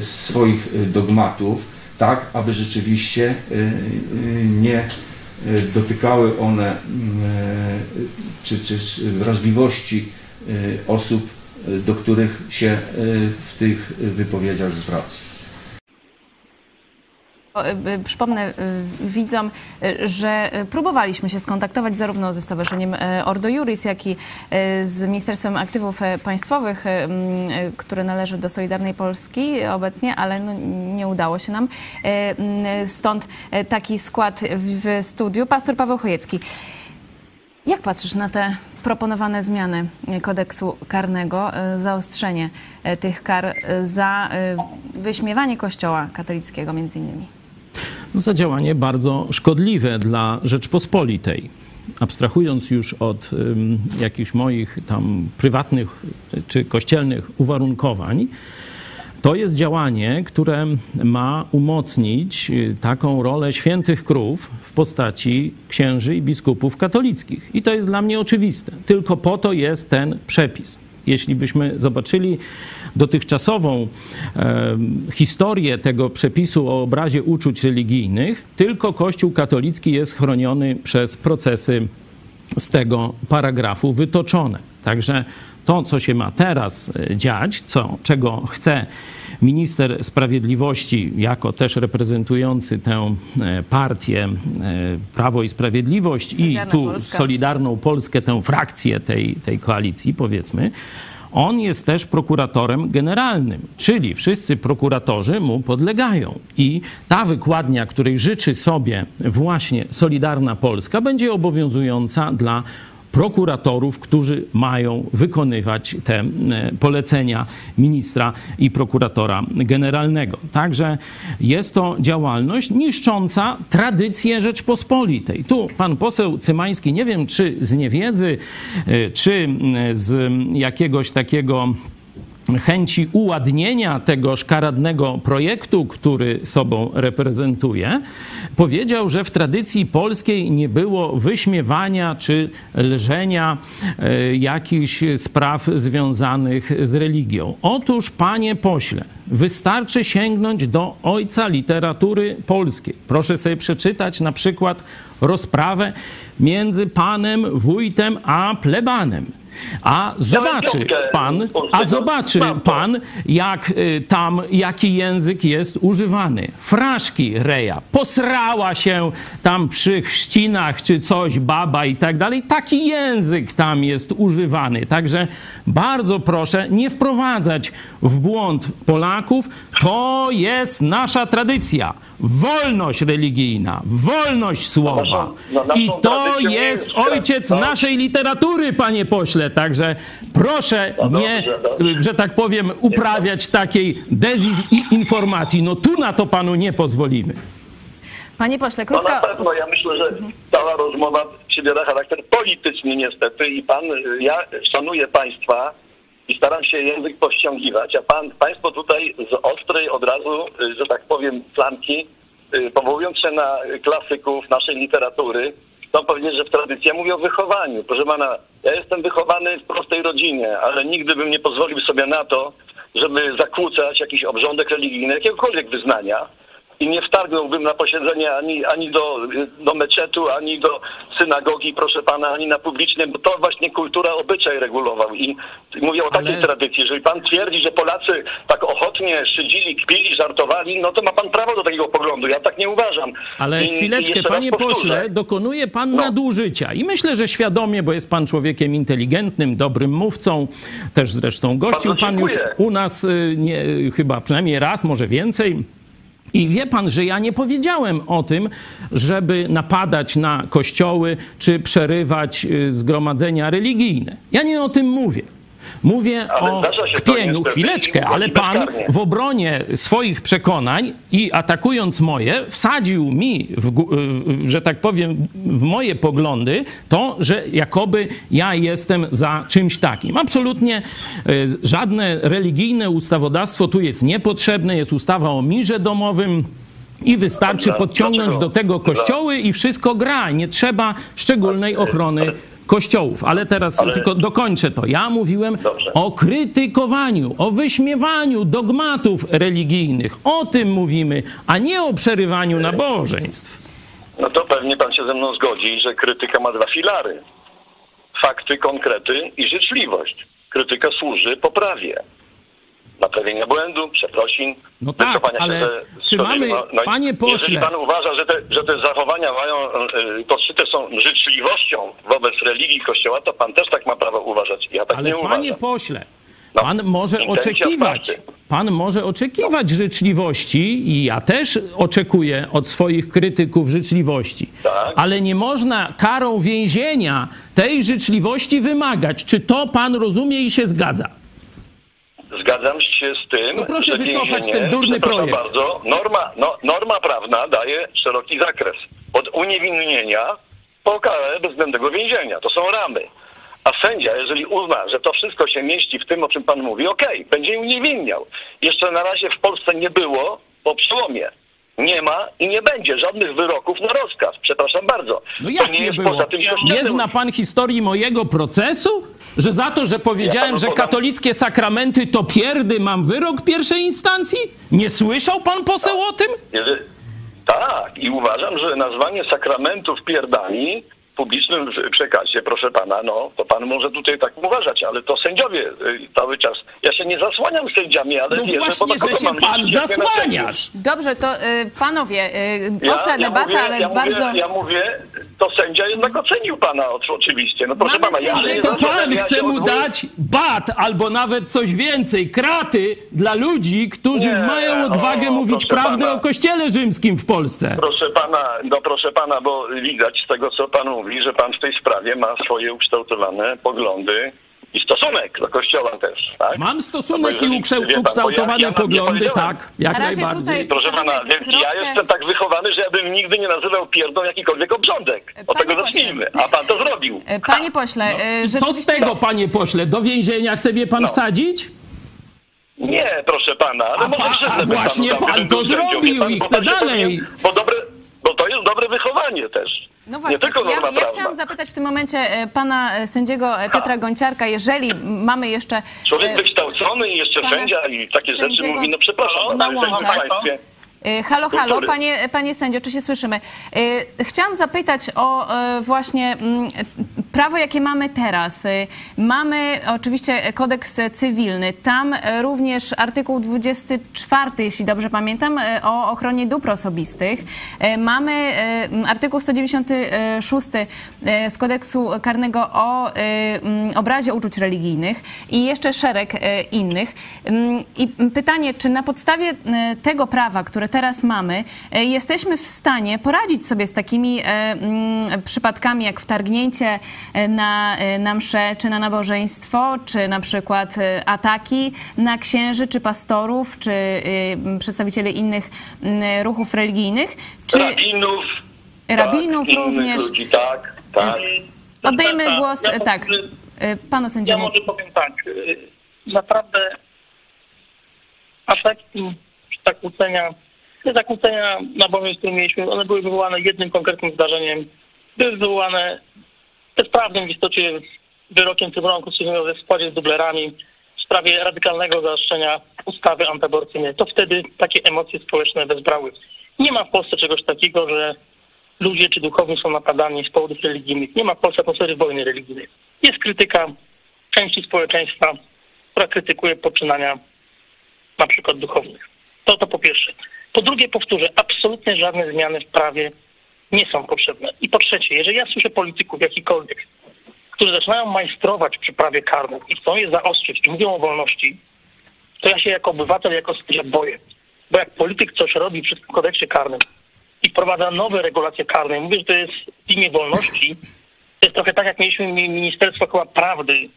Speaker 8: swoich dogmatów, tak aby rzeczywiście nie dotykały one czy, czy wrażliwości osób, do których się y, w tych wypowiedziach zwraca.
Speaker 1: Y, y, Przypomnę y, widzom, y, że y, próbowaliśmy się skontaktować zarówno ze Stowarzyszeniem y, Ordo Juris, jak i y, z Ministerstwem Aktywów y, Państwowych, y, y, które należy do Solidarnej Polski obecnie, ale no, nie udało się nam. Y, Stąd y, taki skład w studiu. Pastor Paweł Chojecki. Jak patrzysz na te proponowane zmiany kodeksu karnego, e, zaostrzenie e, tych kar e, za wyśmiewanie Kościoła katolickiego między innymi?
Speaker 2: Za działanie bardzo szkodliwe dla Rzeczpospolitej. Abstrahując już od ym, jakichś moich tam prywatnych czy kościelnych uwarunkowań, to jest działanie, które ma umocnić y, taką rolę świętych krów w postaci księży i biskupów katolickich. I to jest dla mnie oczywiste. Tylko po to jest ten przepis. Jeśli byśmy zobaczyli dotychczasową e, historię tego przepisu o obrazie uczuć religijnych, tylko Kościół katolicki jest chroniony przez procesy z tego paragrafu wytoczone. Także to, co się ma teraz e, dziać, co, czego chce minister sprawiedliwości, jako też reprezentujący tę e, partię e, Prawo i Sprawiedliwość i tu. Solidarną Polskę, tę frakcję tej, tej koalicji, powiedzmy, on jest też prokuratorem generalnym, czyli wszyscy prokuratorzy mu podlegają. I ta wykładnia, której życzy sobie właśnie Solidarna Polska, będzie obowiązująca dla prokuratorów, którzy mają wykonywać te e, polecenia ministra i prokuratora generalnego. Także jest to działalność niszcząca tradycję Rzeczpospolitej. Tu pan poseł Cymański, nie wiem czy z niewiedzy, e, czy z jakiegoś takiego chęci uładnienia tego szkaradnego projektu, który sobą reprezentuje, powiedział, że w tradycji polskiej nie było wyśmiewania czy lżenia e, jakichś spraw związanych z religią. Otóż, panie pośle, wystarczy sięgnąć do ojca literatury polskiej. Proszę sobie przeczytać na przykład rozprawę między panem wójtem a plebanem. A zobaczy
Speaker 3: piątkę,
Speaker 2: pan, a zobaczy pan, jak y, tam, jaki język jest używany. Fraszki Reja posrała się tam przy chrzcinach czy coś, baba i tak dalej. Taki język tam jest używany. Także bardzo proszę nie wprowadzać w błąd Polaków. To jest nasza tradycja. Wolność religijna, wolność słowa.
Speaker 3: naszą
Speaker 2: I to jest ojciec naszej literatury, panie pośle. Także proszę
Speaker 3: No dobrze,
Speaker 2: nie,
Speaker 3: dobrze.
Speaker 2: że tak powiem, uprawiać takiej dezinformacji. No tu na to panu nie pozwolimy.
Speaker 1: Panie pośle,
Speaker 3: No na
Speaker 1: krótka...
Speaker 3: pewno, ja myślę, że cała rozmowa przybiera charakter polityczny niestety i pan, ja szanuję państwa i staram się język powściągiwać, a pan, państwo tutaj z ostrej od razu, y, że tak powiem, flanki, y, powołując się na klasyków naszej literatury, chcą powiedzieć, że w tradycji, ja mówię o wychowaniu. Proszę pana, ja jestem wychowany w prostej rodzinie, ale nigdy bym nie pozwolił sobie na to, żeby zakłócać jakiś obrządek religijny, jakiegokolwiek wyznania i nie wtargnąłbym na posiedzenie ani, ani do, do meczetu, ani do synagogi, proszę pana, ani na publicznym, bo to właśnie kultura obyczaj regulował. I mówię o takiej
Speaker 2: Ale-
Speaker 3: tradycji. Jeżeli pan twierdzi, że Polacy tak ochotnie szydzili, kpili, żartowali, no to ma pan prawo do takiego poglądu. Ja tak nie uważam.
Speaker 2: Ale
Speaker 3: I- i
Speaker 2: chwileczkę,
Speaker 3: raz
Speaker 2: panie pośle, dokonuje pan
Speaker 3: No.
Speaker 2: nadużycia. I myślę, że świadomie, bo jest pan człowiekiem inteligentnym, dobrym mówcą, też zresztą gościł pan już u nas y, nie, chyba przynajmniej raz, może więcej. I wie pan, że ja nie powiedziałem o tym, żeby napadać na kościoły czy przerywać y, zgromadzenia religijne. Ja nie o tym mówię. Mówię
Speaker 3: Ale
Speaker 2: o kpieniu. Chwileczkę, ale pan w obronie swoich przekonań i atakując moje, wsadził mi, w, że tak powiem, w moje poglądy to, że jakoby ja jestem za czymś takim. Absolutnie e, żadne religijne ustawodawstwo tu jest niepotrzebne. Jest ustawa o mirze domowym. I wystarczy podciągnąć do tego kościoły i wszystko gra. Nie trzeba szczególnej ochrony kościołów. Ale teraz
Speaker 3: Ale-
Speaker 2: tylko dokończę to. Ja mówiłem
Speaker 3: Dobrze.
Speaker 2: o krytykowaniu, o wyśmiewaniu dogmatów religijnych. O tym mówimy, a nie o przerywaniu nabożeństw.
Speaker 3: No to pewnie pan się ze mną zgodzi, że krytyka ma dwa filary. Fakty, konkrety i życzliwość. Krytyka służy poprawie. Naprawienia błędu, przeprosin.
Speaker 2: No tak, ale
Speaker 3: ze
Speaker 2: czy mamy-
Speaker 3: i
Speaker 2: panie pośle-
Speaker 3: Jeżeli pan uważa, że te, że te zachowania mają, y, podszyte są życzliwością wobec religii Kościoła, to pan też tak ma prawo uważać. Ja tak
Speaker 2: Ale
Speaker 3: nie
Speaker 2: panie
Speaker 3: uważam.
Speaker 2: pośle,
Speaker 3: No,
Speaker 2: Pan może oczekiwać. Pan może oczekiwać życzliwości i ja też oczekuję od swoich krytyków życzliwości.
Speaker 3: Tak.
Speaker 2: Ale nie można karą więzienia tej życzliwości wymagać. Czy to pan rozumie i się zgadza?
Speaker 3: Zgadzam się z tym,
Speaker 2: To proszę
Speaker 3: że
Speaker 2: wycofać
Speaker 3: więzienie,
Speaker 2: ten durny projekt.
Speaker 3: bardzo, norma, no, norma prawna daje szeroki zakres. Od uniewinnienia po karę bezwzględnego więzienia. To są ramy. A sędzia, jeżeli uzna, że to wszystko się mieści w tym, o czym pan mówi, okej, będzie uniewinniał. Jeszcze na razie w Polsce nie było po przełomie. Nie ma i nie będzie żadnych wyroków na rozkaz. Przepraszam bardzo.
Speaker 2: No
Speaker 3: to
Speaker 2: jak
Speaker 3: nie,
Speaker 2: nie,
Speaker 3: jest
Speaker 2: było?
Speaker 3: poza tym
Speaker 2: Nie zna pan historii mojego procesu? Że za to, że powiedziałem,
Speaker 3: panu
Speaker 2: że katolickie sakramenty to pierdy, mam wyrok pierwszej instancji? Nie słyszał pan poseł o tym?
Speaker 3: Tak, i uważam, że nazwanie sakramentów pierdami publicznym przekazie, proszę pana, no to pan może tutaj tak uważać, ale to sędziowie y, cały czas. Ja się nie zasłaniam sędziami, ale
Speaker 2: No
Speaker 3: wierzę,
Speaker 2: właśnie,
Speaker 3: bo
Speaker 2: że się
Speaker 3: mam
Speaker 2: pan zasłaniasz.
Speaker 1: Dobrze, to y, panowie, y,
Speaker 3: Ja,
Speaker 1: ostra
Speaker 3: ja
Speaker 1: debata,
Speaker 3: mówię,
Speaker 1: ale
Speaker 3: ja
Speaker 1: bardzo...
Speaker 3: Mówię, ja mówię, to sędzia jednak ocenił pana oczy- oczywiście. No proszę
Speaker 1: Mamy
Speaker 3: pana, ja nie
Speaker 2: To pan chce mu dać bat albo nawet coś więcej, kraty dla ludzi, którzy
Speaker 3: Nie,
Speaker 2: mają odwagę
Speaker 3: o,
Speaker 2: mówić prawdę
Speaker 3: pana.
Speaker 2: o kościele rzymskim w Polsce.
Speaker 3: Proszę pana, no proszę pana, bo widać z tego, co pan mówi, że pan w tej sprawie ma swoje ukształtowane poglądy i stosunek do kościoła też, tak?
Speaker 2: Mam
Speaker 3: No
Speaker 2: stosunek i
Speaker 3: jeżeli- wie pan,
Speaker 2: ukształtowane
Speaker 3: ja- ja
Speaker 2: poglądy, tak, jak
Speaker 1: Na
Speaker 2: najbardziej.
Speaker 1: tutaj-
Speaker 3: Proszę pana, więc ja jestem tak wychowany, że ja bym nigdy nie nazywał pierdą jakikolwiek obrządek. Od
Speaker 1: Panie
Speaker 3: tego
Speaker 1: pośle.
Speaker 3: zacznijmy. A pan to zrobił.
Speaker 1: Y, Panie pośle, y,
Speaker 2: Co z
Speaker 1: rzeczywiście...
Speaker 2: tego, panie pośle? Do więzienia chce mnie pan
Speaker 3: No.
Speaker 2: wsadzić?
Speaker 3: Nie, proszę pana, ale
Speaker 2: A
Speaker 3: może
Speaker 2: pa- a
Speaker 3: panu
Speaker 2: właśnie
Speaker 3: tam,
Speaker 2: pan to zrobił
Speaker 3: pan,
Speaker 2: i chce dalej.
Speaker 3: powinien- Bo, dobre, bo to jest dobre wychowanie też.
Speaker 1: No
Speaker 3: nie
Speaker 1: właśnie,
Speaker 3: tylko norma
Speaker 1: ja, ja chciałam zapytać w tym momencie e, pana e, sędziego e, Piotra Gonciarka, jeżeli mamy jeszcze...
Speaker 3: Człowiek wykształcony i jeszcze sędzia i takie rzeczy mówi, no przepraszam,
Speaker 1: na
Speaker 3: ale w państwie...
Speaker 1: Halo, halo, panie, panie sędzio, czy się słyszymy? Chciałam zapytać o właśnie mm, prawo, jakie mamy teraz. E, Mamy oczywiście kodeks cywilny. Tam e, również artykuł 24, jeśli dobrze pamiętam, e, o ochronie dóbr osobistych. Mamy artykuł 196 e, z kodeksu karnego o e, m, obrazie uczuć religijnych i jeszcze szereg innych. Mm, I pytanie, czy na podstawie tego prawa, które teraz mamy, jesteśmy w stanie poradzić sobie z takimi mm, przypadkami jak wtargnięcie na, e, na mszę czy na nabożeństwo, czy na przykład e, ataki na księży, czy pastorów, czy e, przedstawicieli innych ruchów religijnych? Czy
Speaker 3: Rabinów.
Speaker 1: Rabinów
Speaker 3: tak,
Speaker 1: również.
Speaker 3: Ludzi, tak, tak.
Speaker 1: oddajemy
Speaker 5: Tak,
Speaker 1: głos,
Speaker 5: ja
Speaker 1: tak, e, panu
Speaker 5: Ja
Speaker 1: sędziemu.
Speaker 5: może powiem tak. Naprawdę ataki, zakłócenia, te zakłócenia nabożeństw, które mieliśmy, one były wywołane jednym konkretnym zdarzeniem. Były wywołane bezprawnym w istocie wyrokiem Trybunału Konstytucyjnego w składzie z dublerami w sprawie radykalnego zaostrzenia ustawy antyaborcyjnej. To wtedy takie emocje społeczne wezbrały. Nie ma w Polsce czegoś takiego, że ludzie czy duchowni są napadani z powodów religijnych. Nie ma w Polsce atmosfery wojny religijnej. Jest krytyka części społeczeństwa, która krytykuje poczynania na przykład duchownych. To to po pierwsze. Po drugie powtórzę, absolutnie żadne zmiany w prawie nie są potrzebne. Po trzecie, jeżeli ja słyszę polityków jakikolwiek, którzy zaczynają majstrować przy prawie karnym i chcą je zaostrzyć i mówią o wolności, to ja się jako obywatel, jako sędzia boję. Bo jak polityk coś robi przy kodeksie karnym i wprowadza nowe regulacje karne, mówię, że to jest w imię wolności, to jest trochę tak, jak mieliśmy mi- Ministerstwo chyba Prawdy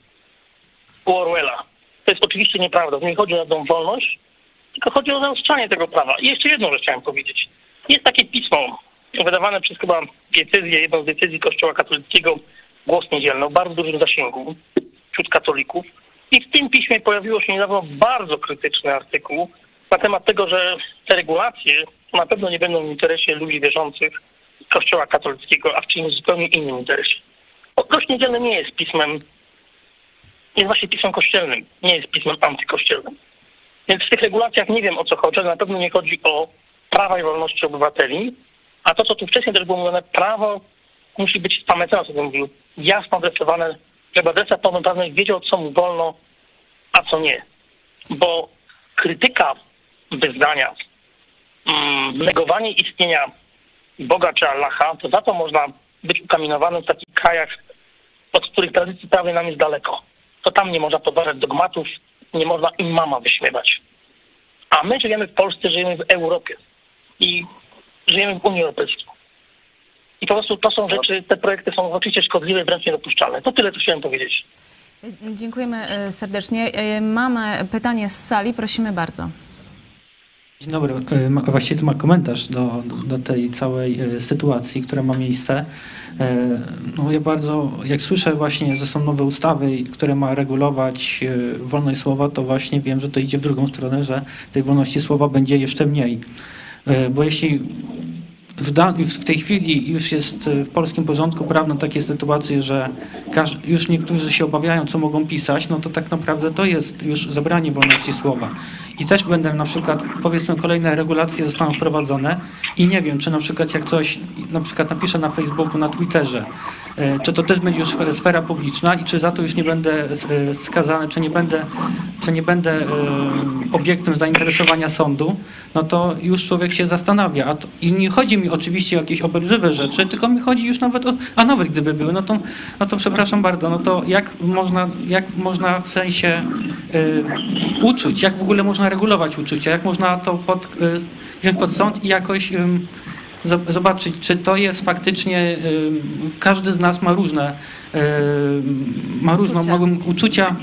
Speaker 5: u Orwella. To jest oczywiście nieprawda. To nie chodzi o tą wolność, tylko chodzi o zaostrzanie tego prawa. I jeszcze jedną rzecz chciałem powiedzieć. Jest takie pismo wydawane przez chyba diecezję, jedną z decyzji Kościoła katolickiego, Głos Niedzielny, o bardzo dużym zasięgu wśród katolików. I w tym piśmie pojawiło się niedawno bardzo krytyczny artykuł na temat tego, że te regulacje na pewno nie będą w interesie ludzi wierzących Kościoła katolickiego, a w czymś zupełnie innym interesie. Gość Niedzielny nie jest pismem, jest właśnie pismem kościelnym, nie jest pismem antykościelnym. Więc w tych regulacjach nie wiem o co chodzi, ale na pewno nie chodzi o prawa i wolności obywateli, a to, co tu wcześniej też było mówione, prawo musi być, pan mecenas o tym mówił, jasno adresowane, żeby adresat pełnoprawny wiedział, co mu wolno, a co nie. Bo krytyka wyznania, mm, negowanie istnienia Boga czy Allaha, to za to można być ukamienowanym w takich krajach, od których tradycji prawnej nam jest daleko. To tam nie można podważać dogmatów nie można imama wyśmiewać. A my żyjemy w Polsce, żyjemy w Europie i żyjemy w Unii Europejskiej. I po prostu to są rzeczy, te projekty są oczywiście szkodliwe, wręcz niedopuszczalne. To tyle, co chciałem powiedzieć.
Speaker 1: Dziękujemy e, serdecznie. E, Mamy pytanie z sali, prosimy bardzo.
Speaker 9: Dzień dobry. E, Właściwie to ma komentarz do, do tej całej sytuacji, która ma miejsce. No ja bardzo, jak słyszę właśnie, że są nowe ustawy, które ma regulować wolność słowa, to właśnie wiem, że to idzie w drugą stronę, że tej wolności słowa będzie jeszcze mniej. E, Bo jeśli w, da, w tej chwili już jest e, w polskim porządku prawnym takie sytuacje, że już niektórzy się obawiają, co mogą pisać, no to tak naprawdę to jest już zabranie wolności słowa. I też będę na przykład, powiedzmy, kolejne regulacje zostaną wprowadzone i nie wiem, czy na przykład jak coś na przykład napiszę na Facebooku, na Twitterze, e, czy to też będzie już sfe- sfera publiczna i czy za to już nie będę e, skazany, czy nie będę, czy nie będę obiektem zainteresowania sądu, no to już człowiek się zastanawia. A to, I nie chodzi mi oczywiście o jakieś obelżywe rzeczy, tylko mi chodzi już nawet o, a nawet gdyby były, no to, no to przepraszam bardzo, no to jak można, jak można w sensie y, uczuć, jak w ogóle można regulować uczucia, jak można to pod, y, wziąć pod sąd i jakoś zob- zobaczyć, czy to jest faktycznie, ym, każdy z nas ma różne, ym, ma różną
Speaker 1: Uczucia.
Speaker 9: uczucia,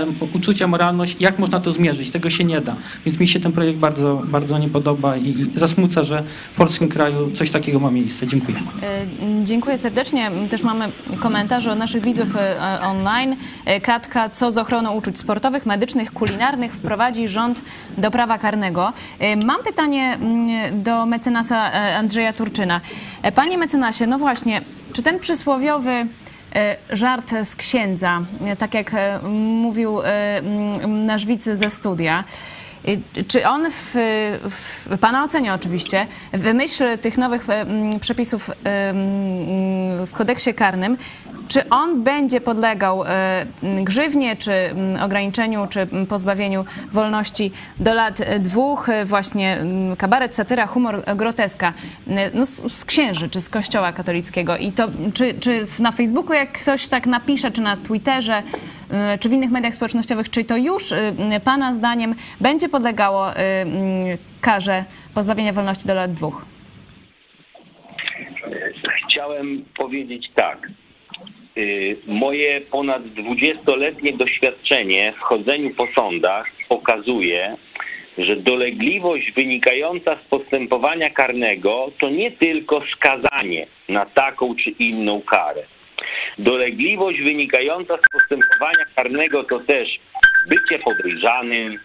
Speaker 9: em, uczucia, moralność, jak można to zmierzyć, tego się nie da. Więc mi się ten projekt bardzo, bardzo nie podoba i, zasmuca, że w polskim kraju coś takiego ma miejsce. Dziękuję.
Speaker 1: E, Dziękuję serdecznie. Też mamy komentarze od naszych widzów e, e, online. E, Katka, co z ochroną uczuć sportowych, medycznych, kulinarnych wprowadzi rząd do prawa karnego? E, Mam pytanie do mecenasa e, Andrzeja Turczyna. E, Panie mecenasie, no właśnie, czy ten przysłowiowy e, żart z księdza, e, tak jak mówił nasz widz ze studia, Czy on w, w Pana ocenie oczywiście, w myśl tych nowych przepisów w kodeksie karnym, czy on będzie podlegał e, grzywnie, czy ograniczeniu, czy pozbawieniu wolności do lat e, dwóch, e, właśnie kabaret, satyra, humor, groteska, no, z, księży, czy z kościoła katolickiego. I to, czy, czy na Facebooku, jak ktoś tak napisze, czy na Twitterze, czy w innych mediach społecznościowych, czy to już e, Pana zdaniem będzie podlegało e, mm, karze pozbawienia wolności do lat dwóch?
Speaker 7: Chciałem powiedzieć tak. Moje ponad 20-letnie doświadczenie w chodzeniu po sądach pokazuje, że dolegliwość wynikająca z postępowania karnego to nie tylko skazanie na taką czy inną karę. Dolegliwość wynikająca z postępowania karnego to też bycie podejrzanym,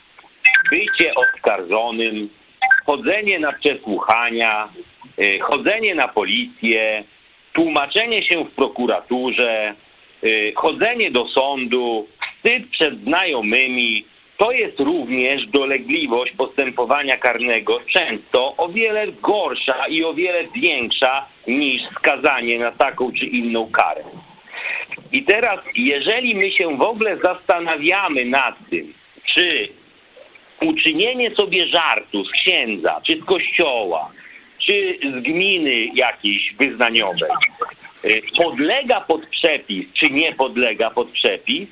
Speaker 7: bycie oskarżonym, chodzenie na przesłuchania, y, chodzenie na policję, tłumaczenie się w prokuraturze, y, chodzenie do sądu, wstyd przed znajomymi. To jest również dolegliwość postępowania karnego, często o wiele gorsza i o wiele większa niż skazanie na taką czy inną karę. I teraz, jeżeli my się w ogóle zastanawiamy nad tym, czy uczynienie sobie żartu z księdza, czy z kościoła, czy z gminy jakiejś wyznaniowej y, podlega pod przepis, czy nie podlega pod przepis,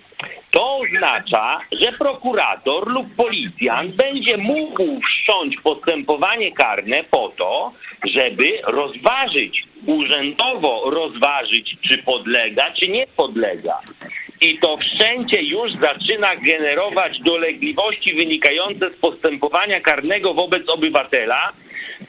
Speaker 7: to oznacza, że prokurator lub policjant będzie mógł wszcząć postępowanie karne po to, żeby rozważyć, urzędowo rozważyć, czy podlega, czy nie podlega. I to wszczęcie już zaczyna generować dolegliwości wynikające z postępowania karnego wobec obywatela,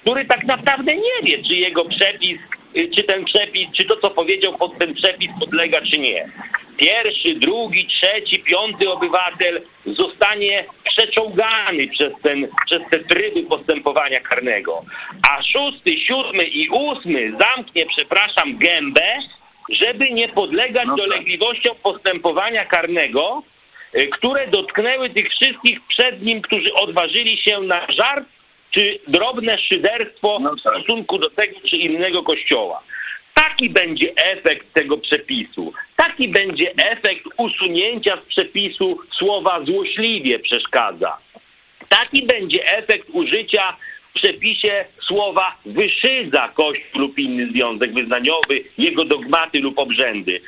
Speaker 7: który tak naprawdę nie wie, czy jego przepis, y, czy ten przepis, czy to, co powiedział pod ten przepis podlega, czy nie. Pierwszy, drugi, trzeci, piąty obywatel zostanie przeczołgany przez, ten, przez te tryby postępowania karnego. A szósty, siódmy i ósmy zamknie, przepraszam, gębę, żeby nie podlegać dolegliwościom postępowania karnego, y, które dotknęły tych wszystkich przed nim, którzy odważyli się na żart czy drobne szyderstwo
Speaker 3: No
Speaker 7: w
Speaker 3: tak.
Speaker 7: stosunku do tego czy innego kościoła. Taki będzie efekt tego przepisu. Taki będzie efekt usunięcia z przepisu słowa złośliwie przeszkadza. Taki będzie efekt użycia w przepisie słowa wyszydza Kościół lub inny związek wyznaniowy, jego dogmaty lub obrzędy.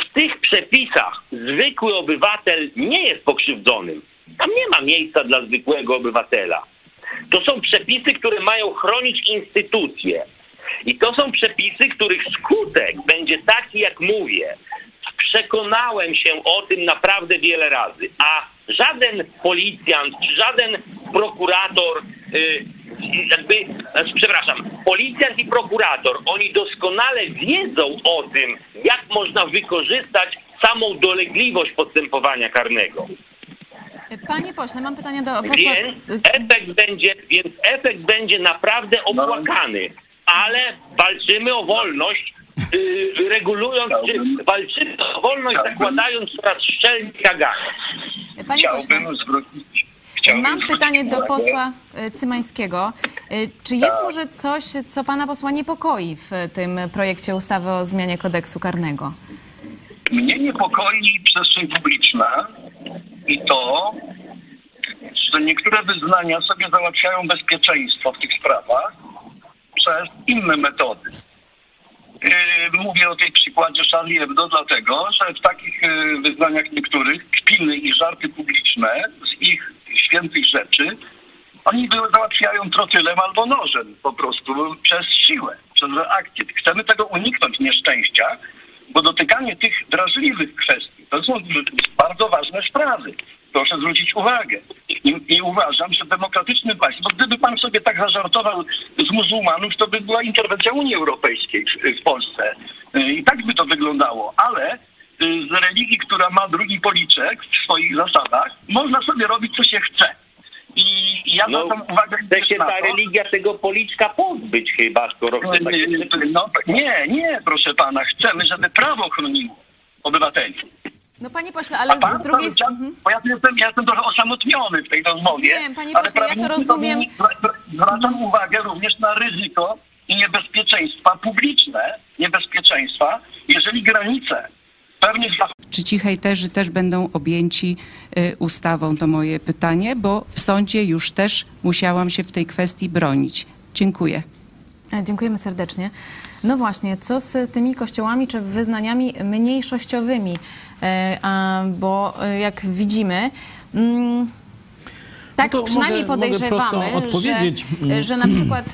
Speaker 7: W tych przepisach zwykły obywatel nie jest pokrzywdzonym. Tam nie ma miejsca dla zwykłego obywatela. To są przepisy, które mają chronić instytucje. I to są przepisy, których skutek będzie taki, jak mówię. Przekonałem się o tym naprawdę wiele razy, a żaden policjant czy żaden prokurator, y, jakby, przepraszam, policjant i prokurator, oni doskonale wiedzą o tym, jak można wykorzystać samą dolegliwość postępowania karnego.
Speaker 1: Panie pośle, mam pytanie do posła.
Speaker 7: Więc efekt będzie, więc efekt będzie naprawdę opłakany, ale walczymy o wolność, yy, regulując, czy walczymy o wolność, zakładając coraz szczelniej kagane.
Speaker 1: Panie pośle,
Speaker 3: Chciałbym zwrócić... chciałbym
Speaker 1: mam pytanie do posła y, Cymańskiego. Y, Czy jest może coś, co pana posła niepokoi w tym projekcie ustawy o zmianie kodeksu karnego?
Speaker 3: Mnie niepokoi przestrzeń publiczna i to, że niektóre wyznania sobie załatwiają bezpieczeństwo w tych sprawach przez inne metody. Yy, Mówię o tej przykładzie Charlie Hebdo dlatego, że w takich yy, wyznaniach niektórych kpiny i żarty publiczne z ich świętych rzeczy oni załatwiają trotylem albo nożem po prostu przez siłę, przez reakcję. Chcemy tego uniknąć nieszczęścia, bo dotykanie tych drażliwych kwestii to są bardzo ważne sprawy. Proszę zwrócić uwagę. I, I uważam, że demokratyczny państwo, bo gdyby pan sobie tak zażartował z muzułmanów, to by była interwencja Unii Europejskiej w, w Polsce. Y, I tak by to wyglądało. Ale y, z religii, która ma drugi policzek w swoich zasadach, można sobie robić, co się chce. I ja
Speaker 7: No,
Speaker 3: zwracam uwagę
Speaker 7: chce się ta religia tego policzka pozbyć chyba, skoro chce tak
Speaker 3: no, nie, nie, proszę pana. Chcemy, żeby prawo chroniło obywateli.
Speaker 1: No panie pośle, ale
Speaker 3: pan
Speaker 1: z, z drugiej strony...
Speaker 3: Bo ja jestem, ja jestem trochę osamotniony w tej rozmowie.
Speaker 1: Wiem, panie
Speaker 3: ale
Speaker 1: pośle, ja to rozumiem.
Speaker 3: Zwracam uwagę również na ryzyko i niebezpieczeństwa publiczne, niebezpieczeństwa, jeżeli granice pewnych
Speaker 10: Czy ci hejterzy też będą objęci y, ustawą? To moje pytanie, bo w sądzie już też musiałam się w tej kwestii bronić. Dziękuję.
Speaker 1: Dziękujemy serdecznie. No właśnie, co z tymi kościołami czy wyznaniami mniejszościowymi? E, bo e, jak widzimy, mm, tak
Speaker 2: No
Speaker 1: przynajmniej
Speaker 2: mogę- mogę
Speaker 1: podejrzewamy,
Speaker 2: prosto odpowiedzieć.
Speaker 1: że, że na przykład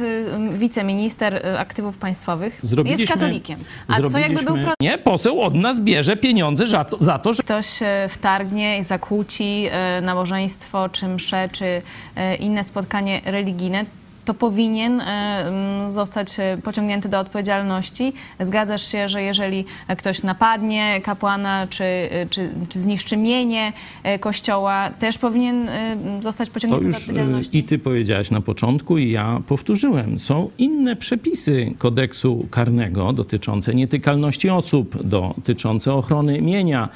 Speaker 1: wiceminister aktywów państwowych
Speaker 2: Zrobiliśmy,
Speaker 1: jest katolikiem. A co jakby był
Speaker 2: Nie, poseł od nas bierze pieniądze za to, za to że
Speaker 1: ktoś e, wtargnie i zakłóci e, nabożeństwo, czy msze, czy e, inne spotkanie religijne, to powinien e, mm, zostać e, pociągnięty do odpowiedzialności. Zgadzasz się, że jeżeli ktoś napadnie kapłana, czy, e, czy, czy zniszczy mienie kościoła, też powinien e, zostać pociągnięty do odpowiedzialności?
Speaker 2: i ty powiedziałaś na początku, i ja powtórzyłem. Są inne przepisy kodeksu karnego dotyczące nietykalności osób, dotyczące ochrony mienia,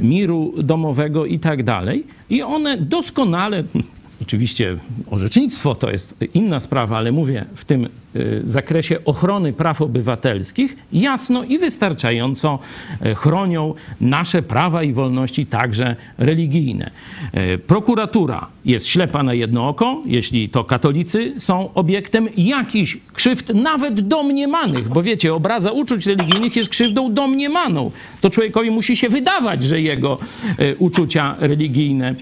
Speaker 2: miru domowego i tak dalej. I one doskonale. Oczywiście orzecznictwo to jest inna sprawa, ale mówię w tym y, zakresie ochrony praw obywatelskich jasno i wystarczająco y, chronią nasze prawa i wolności, także religijne. Y, Prokuratura jest ślepa na jedno oko, jeśli to katolicy są obiektem jakichś krzywd, nawet domniemanych, bo wiecie, obraza uczuć religijnych jest krzywdą domniemaną. To człowiekowi musi się wydawać, że jego uczucia religijne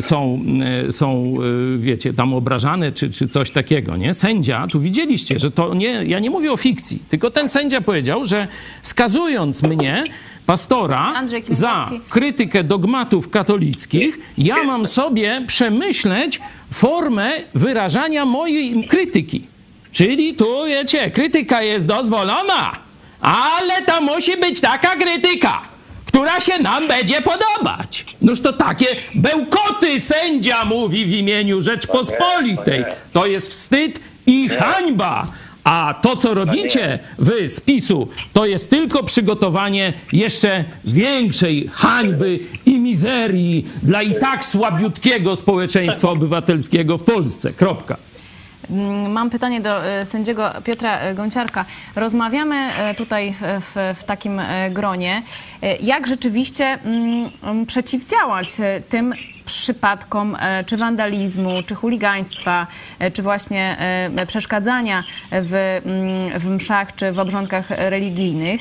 Speaker 2: są, są e, wiecie, tam obrażane, czy, czy coś takiego, nie? Sędzia, tu widzieliście, że to nie, ja nie mówię o fikcji, tylko ten sędzia powiedział, że skazując mnie, pastora, za krytykę dogmatów katolickich, ja mam sobie przemyśleć formę wyrażania mojej krytyki. Czyli tu, wiecie, krytyka jest dozwolona, ale to musi być taka krytyka, która się nam będzie podobać. Noż to takie bełkoty sędzia mówi w imieniu Rzeczpospolitej. To jest wstyd i hańba. A to, co robicie wy z PiSu, to jest tylko przygotowanie jeszcze większej hańby i mizerii dla i tak słabiutkiego społeczeństwa obywatelskiego w Polsce. Kropka.
Speaker 1: Mm, Mam pytanie do e, sędziego Piotra e, Gąciarka. Rozmawiamy e, tutaj w, w takim gronie, jak rzeczywiście mm, przeciwdziałać tym przypadkom czy wandalizmu, czy chuligaństwa, czy właśnie przeszkadzania w, mm, w mszach czy w obrządkach religijnych.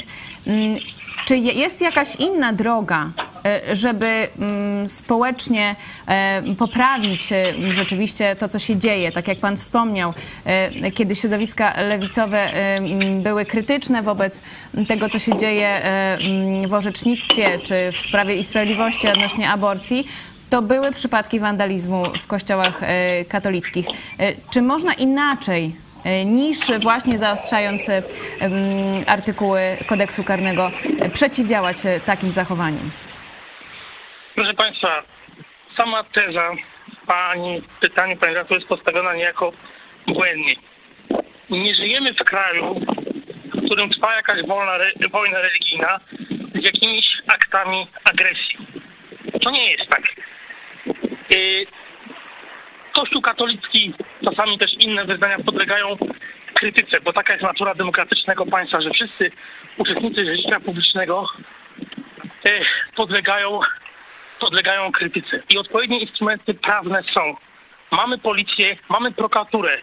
Speaker 1: Czy je- jest jakaś inna droga, e, żeby mm, społecznie e, poprawić e, rzeczywiście to, co się dzieje? Tak jak pan wspomniał, kiedy środowiska lewicowe były krytyczne wobec tego, co się dzieje w orzecznictwie czy w Prawie i Sprawiedliwości odnośnie aborcji, to były przypadki wandalizmu w kościołach katolickich. Czy można inaczej niż właśnie zaostrzając e, artykuły kodeksu karnego e, przeciwdziałać e, takim zachowaniom?
Speaker 5: Proszę Państwa, sama teza Pani, pytanie Pani redaktor jest postawiona niejako błędnie. Nie żyjemy w kraju, w którym trwa jakaś wolna, wojna religijna z jakimiś aktami agresji. To nie jest tak. Kościół katolicki, czasami też inne wyznania podlegają krytyce, bo taka jest natura demokratycznego państwa, że wszyscy uczestnicy życia publicznego e, podlegają, podlegają krytyce. I odpowiednie instrumenty prawne są. Mamy policję, mamy prokuraturę,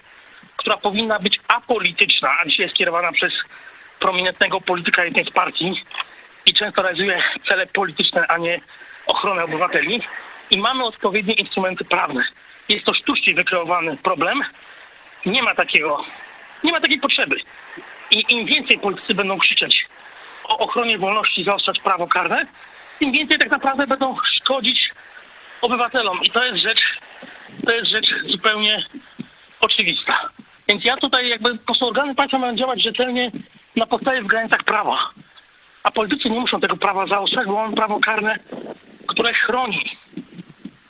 Speaker 5: która powinna być apolityczna, a dzisiaj jest kierowana przez prominentnego polityka jednej z partii i często realizuje cele polityczne, a nie ochronę obywateli. I mamy odpowiednie instrumenty prawne. Jest to sztucznie wykreowany problem. Nie ma takiego, nie ma takiej potrzeby. I im więcej politycy będą krzyczeć o ochronie wolności, zaostrzać prawo karne, tym więcej tak naprawdę będą szkodzić obywatelom. I to jest rzecz, to jest rzecz zupełnie oczywista. Więc ja tutaj jakby po prostu organy państwa mają działać rzetelnie na podstawie w granicach prawa. A politycy nie muszą tego prawa zaostrzać, bo mamy prawo karne, które chroni.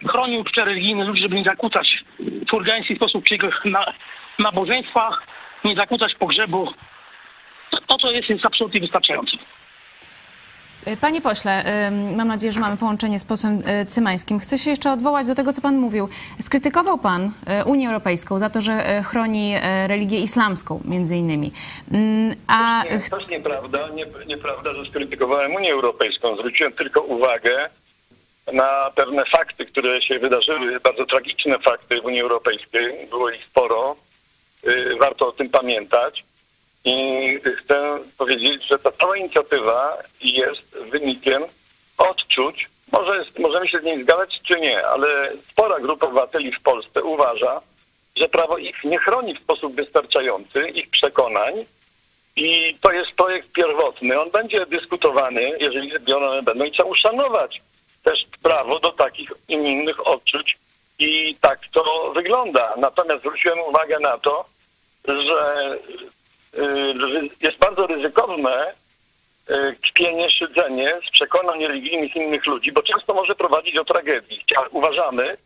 Speaker 5: Chroni uczucia religijne ludzi, żeby nie zakłócać w organizacji sposób czyjego na, nabożeństwa, nie zakłócać pogrzebu. To, to co jest, jest absolutnie wystarczające.
Speaker 1: E, Panie pośle, ym, mam nadzieję, że mamy połączenie z posłem e, Cymańskim. Chcę się jeszcze odwołać do tego, co pan mówił. Skrytykował pan e, Unię Europejską za to, że e, chroni e, religię islamską, między innymi. Mm, A
Speaker 3: Nie, to jest nieprawda. Nie, nieprawda, że skrytykowałem Unię Europejską. Zwróciłem tylko uwagę na pewne fakty, które się wydarzyły, bardzo tragiczne fakty w Unii Europejskiej. Było ich sporo. Y, Warto o tym pamiętać. I chcę powiedzieć, że ta cała inicjatywa jest wynikiem odczuć. Może jest, możemy się z niej zgadzać czy nie, ale spora grupa obywateli w Polsce uważa, że prawo ich nie chroni w sposób wystarczający, ich przekonań, i to jest projekt pierwotny. On będzie dyskutowany, jeżeli zbiorone będą i trzeba uszanować też prawo do takich i innych odczuć i tak to wygląda. Natomiast zwróciłem uwagę na to, że y, jest bardzo ryzykowne y, kpienie, szydzenie z przekonań religijnych innych ludzi, bo często może prowadzić do tragedii. Uważamy,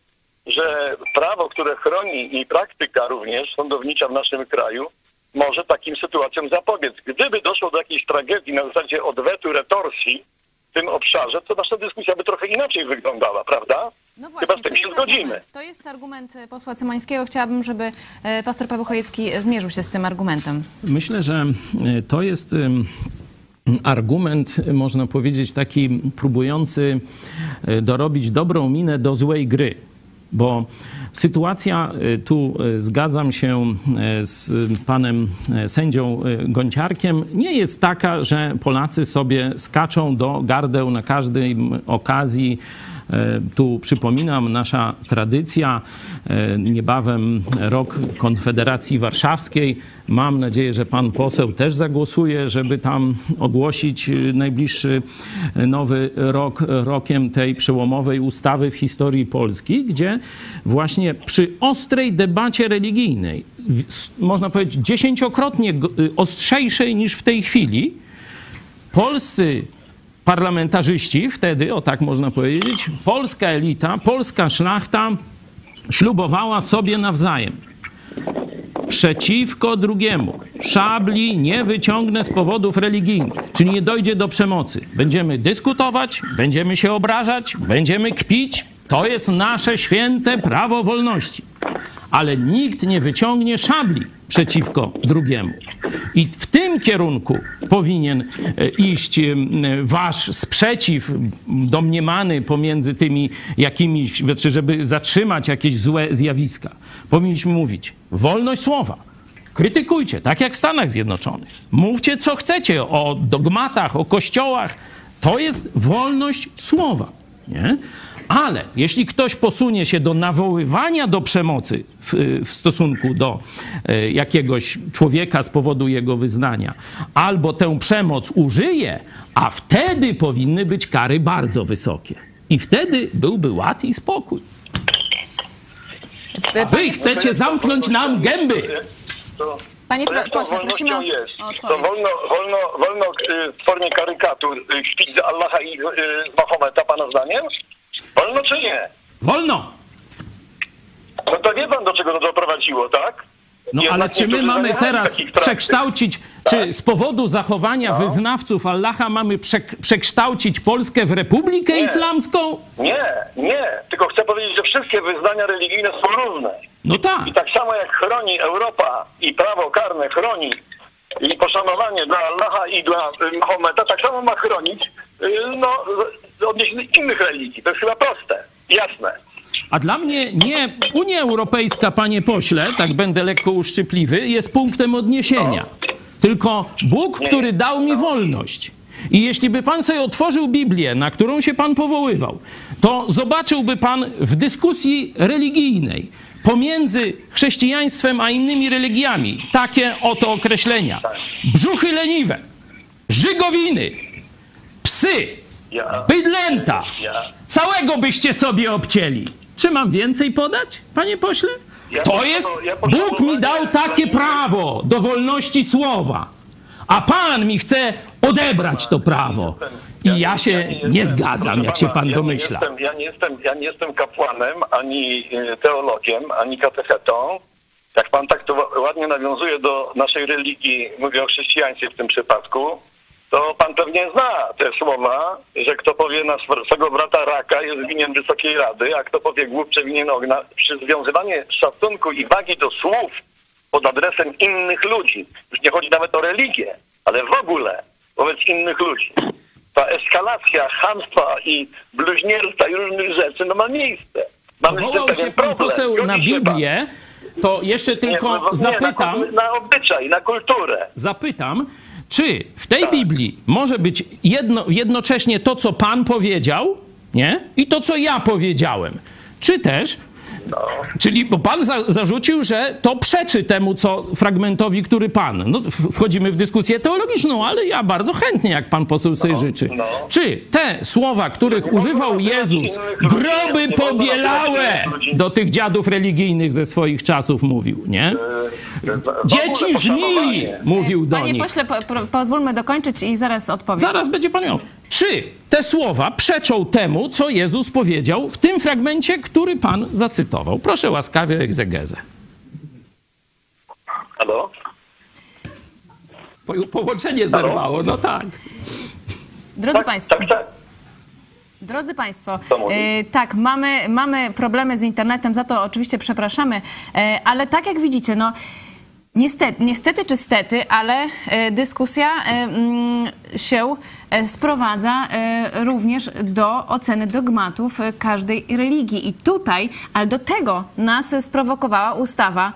Speaker 3: że prawo, które chroni i praktyka również sądownicza w naszym kraju może takim sytuacjom zapobiec. Gdyby doszło do jakiejś tragedii na zasadzie odwetu, retorsji tym obszarze, to nasza dyskusja by trochę inaczej wyglądała, prawda?
Speaker 1: No
Speaker 3: Chyba z tym się zgodzimy.
Speaker 1: argument. To jest argument e, posła Cymańskiego. Chciałabym, żeby e, pastor Paweł Chojecki zmierzył się z tym argumentem.
Speaker 2: Myślę, że to jest argument, można powiedzieć, taki próbujący dorobić dobrą minę do złej gry. Bo sytuacja, y, tu y, zgadzam się y, z panem sędzią Gonciarkiem, nie jest taka, że Polacy sobie skaczą do gardeł na każdej okazji. E, Tu przypominam, nasza tradycja, e, niebawem rok Konfederacji Warszawskiej. Mam nadzieję, że pan poseł też zagłosuje, żeby tam ogłosić e, najbliższy nowy rok rokiem tej przełomowej ustawy w historii Polski, gdzie właśnie przy ostrej debacie religijnej, można powiedzieć dziesięciokrotnie ostrzejszej niż w tej chwili, polscy parlamentarzyści, wtedy, o tak można powiedzieć, polska elita, polska szlachta ślubowała sobie nawzajem. Przeciwko drugiemu. Szabli nie wyciągnę z powodów religijnych, czyli nie dojdzie do przemocy. Będziemy dyskutować, będziemy się obrażać, będziemy kpić. To jest nasze święte prawo wolności. Ale nikt nie wyciągnie szabli przeciwko drugiemu. I w tym kierunku powinien e, iść wasz sprzeciw domniemany pomiędzy tymi jakimiś, czy żeby zatrzymać jakieś złe zjawiska. Powinniśmy mówić wolność słowa. Krytykujcie, tak jak w Stanach Zjednoczonych. Mówcie, co chcecie o dogmatach, o kościołach. To jest wolność słowa. Nie? Ale jeśli ktoś posunie się do nawoływania do przemocy w, w, stosunku do e, jakiegoś człowieka z powodu jego wyznania, albo tę przemoc użyje, a wtedy powinny być kary bardzo wysokie. I wtedy byłby ład i spokój. A wy chcecie zamknąć nam gęby.
Speaker 1: Panie pro-
Speaker 3: tą
Speaker 1: pośle, prosimy
Speaker 3: wolnością
Speaker 1: o-
Speaker 3: jest?
Speaker 1: o
Speaker 3: To wolno, wolno, wolno y, w formie karykatur y, śpić z Allaha i y, z Mahometa, pana zdaniem? Wolno czy nie?
Speaker 2: Wolno!
Speaker 3: No to wie pan, do czego to doprowadziło, tak?
Speaker 2: No ale czy my mamy teraz przekształcić, czy z powodu zachowania wyznawców Allaha mamy przek- przekształcić Polskę w Republikę
Speaker 3: Nie.
Speaker 2: Islamską?
Speaker 3: Nie, nie. Tylko chcę powiedzieć, że wszystkie wyznania religijne są różne.
Speaker 2: No tak.
Speaker 3: I tak samo jak chroni Europa i prawo karne chroni i poszanowanie dla Allaha i dla y, Mahometa, tak samo ma chronić y, no, odniesienie innych religii. To jest chyba proste, jasne.
Speaker 2: A dla mnie nie Unia Europejska, panie pośle, tak będę lekko uszczypliwy, jest punktem odniesienia. Tylko Bóg, który dał mi wolność. I jeśli by pan sobie otworzył Biblię, na którą się pan powoływał, to zobaczyłby pan w dyskusji religijnej pomiędzy chrześcijaństwem a innymi religiami takie oto określenia: brzuchy leniwe, żygowiny, psy, bydlęta. Całego byście sobie obcięli. Czy mam więcej podać, panie pośle? To jest, Bóg mi dał takie prawo do wolności słowa, a pan mi chce odebrać to prawo. I ja się nie zgadzam, jak się pan domyśla.
Speaker 3: Ja, nie jestem, ja nie jestem kapłanem, ani y, teologiem, ani katechetą. Jak pan tak to ła- ładnie nawiązuje do naszej religii, mówię o chrześcijaństwie w tym przypadku, to pan pewnie zna te słowa, że kto powie na sw- swego brata raka jest winien Wysokiej Rady, a kto powie głupcze winien ogna. Przywiązywanie szacunku i wagi do słów pod adresem innych ludzi, już nie chodzi nawet o religię, ale w ogóle wobec innych ludzi. Ta eskalacja chamstwa i bluźnierstwa i różnych rzeczy no ma miejsce. Mamy
Speaker 2: Powołał się pan poseł
Speaker 3: Zgodzi
Speaker 2: na? Biblię, to jeszcze
Speaker 3: Nie,
Speaker 2: tylko
Speaker 3: no, nie,
Speaker 2: zapytam,
Speaker 3: Na, na obyczaj, na kulturę.
Speaker 2: zapytam, czy w tej
Speaker 3: Tak.
Speaker 2: Biblii może być jedno, jednocześnie to, co Pan powiedział, nie? I to, co ja powiedziałem. Czy też,
Speaker 3: No.
Speaker 2: czyli, bo Pan za, zarzucił, że to przeczy temu, co fragmentowi, który Pan. No, wchodzimy w dyskusję teologiczną, ale ja bardzo chętnie, jak Pan poseł sobie życzy.
Speaker 3: no.
Speaker 2: Czy te słowa, których
Speaker 3: Nie
Speaker 2: używał Jezus, groby pobielałe do tych dziadów religijnych ze swoich czasów mówił, nie?
Speaker 3: Ogóle
Speaker 2: Dzieci żmi,
Speaker 3: poszanowanie.
Speaker 2: mówił do
Speaker 1: Panie
Speaker 2: nich.
Speaker 1: pośle, po, po, pozwólmy dokończyć i zaraz odpowiedź.
Speaker 2: Zaraz będzie pan miał. Czy te słowa przeczą temu, co Jezus powiedział w tym fragmencie, który pan zacytował? Proszę łaskawie o egzegezę.
Speaker 3: Halo?
Speaker 2: Po, połączenie zerwało, no tak.
Speaker 1: Drodzy
Speaker 3: Tak,
Speaker 1: Państwo,
Speaker 3: tak, tak.
Speaker 1: Drodzy Państwo, e, tak, mamy, mamy problemy z internetem, za to oczywiście przepraszamy, e, ale tak jak widzicie, no niestety, niestety czy stety, ale e, dyskusja e, mm, się e, sprowadza również do oceny dogmatów każdej religii. I tutaj, ale do tego nas sprowokowała ustawa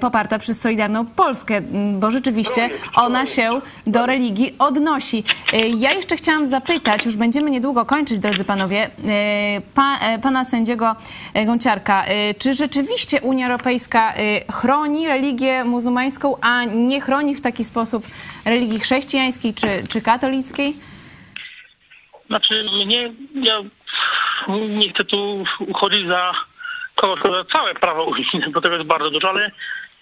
Speaker 1: poparta przez Solidarną Polskę, bo rzeczywiście ona się do religii odnosi. E, Ja jeszcze chciałam zapytać, już będziemy niedługo kończyć, drodzy panowie, e, pa, pana sędziego Gąciarka, czy rzeczywiście Unia Europejska chroni religię muzułmańską, a nie chroni w taki sposób religii chrześcijańskiej czy, czy katolickiej?
Speaker 5: Znaczy mnie, ja nie chcę tu uchodzić za za całe prawo unijne, bo tego jest bardzo dużo, ale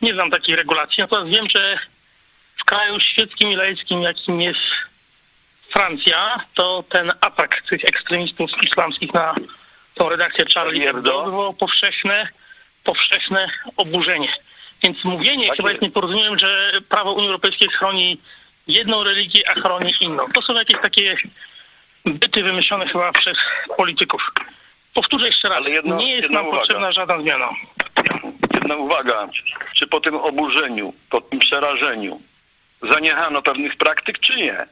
Speaker 5: nie znam takiej regulacji. Natomiast wiem, że w kraju świeckim i laickim, jakim jest Francja, to ten atak tych ekstremistów islamskich na tą redakcję Charlie Hebdo wywołał powszechne, powszechne oburzenie. Więc mówienie
Speaker 3: Tak
Speaker 5: chyba
Speaker 3: jest.
Speaker 5: jest nieporozumieniem, że prawo Unii Europejskiej chroni jedną religię, a chroni inną. To są jakieś takie byty wymyślone chyba przez polityków. Powtórzę jeszcze raz,
Speaker 3: jedno-
Speaker 5: nie jest nam
Speaker 3: uwaga.
Speaker 5: potrzebna żadna zmiana.
Speaker 3: Jedna uwaga. Czy po tym oburzeniu, po tym przerażeniu zaniechano pewnych praktyk, czy nie?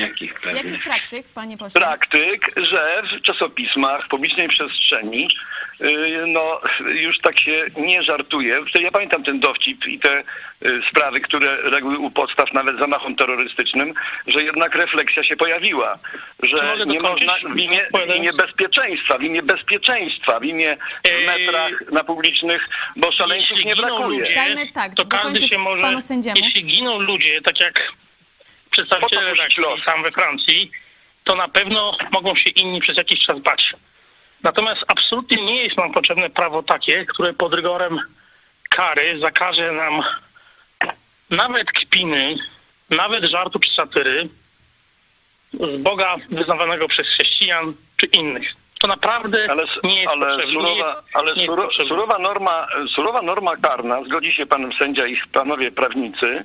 Speaker 6: Jakich
Speaker 1: Jakich praktyk, panie pośle?
Speaker 3: Praktyk, że w czasopismach, w publicznej przestrzeni y, no już tak się nie żartuje. Ja pamiętam ten dowcip i te y, sprawy, które legły u podstaw nawet zamachom terrorystycznym, że jednak refleksja się pojawiła, że nie można w imię, w imię bezpieczeństwa, w imię bezpieczeństwa, w imię w metrach na publicznych, bo szaleńców nie brakuje.
Speaker 5: ludzie,
Speaker 1: Dajmy tak,
Speaker 5: to każdy się może, jeśli giną ludzie, tak jak przedstawiciele redakcji tam we Francji, to na pewno mogą się inni przez jakiś czas bać. Natomiast absolutnie nie jest nam potrzebne prawo takie, które pod rygorem kary zakaże nam nawet kpiny, nawet żartu czy satyry z Boga wyznawanego przez chrześcijan czy innych. To naprawdę
Speaker 3: Ale,
Speaker 5: nie jest
Speaker 3: ale,
Speaker 5: potrzebne. nie
Speaker 3: surowa,
Speaker 5: jest,
Speaker 3: ale
Speaker 5: nie jest
Speaker 3: suro,
Speaker 5: potrzebne.
Speaker 3: surowa, norma, surowa norma karna, zgodzi się pan sędzia i panowie prawnicy,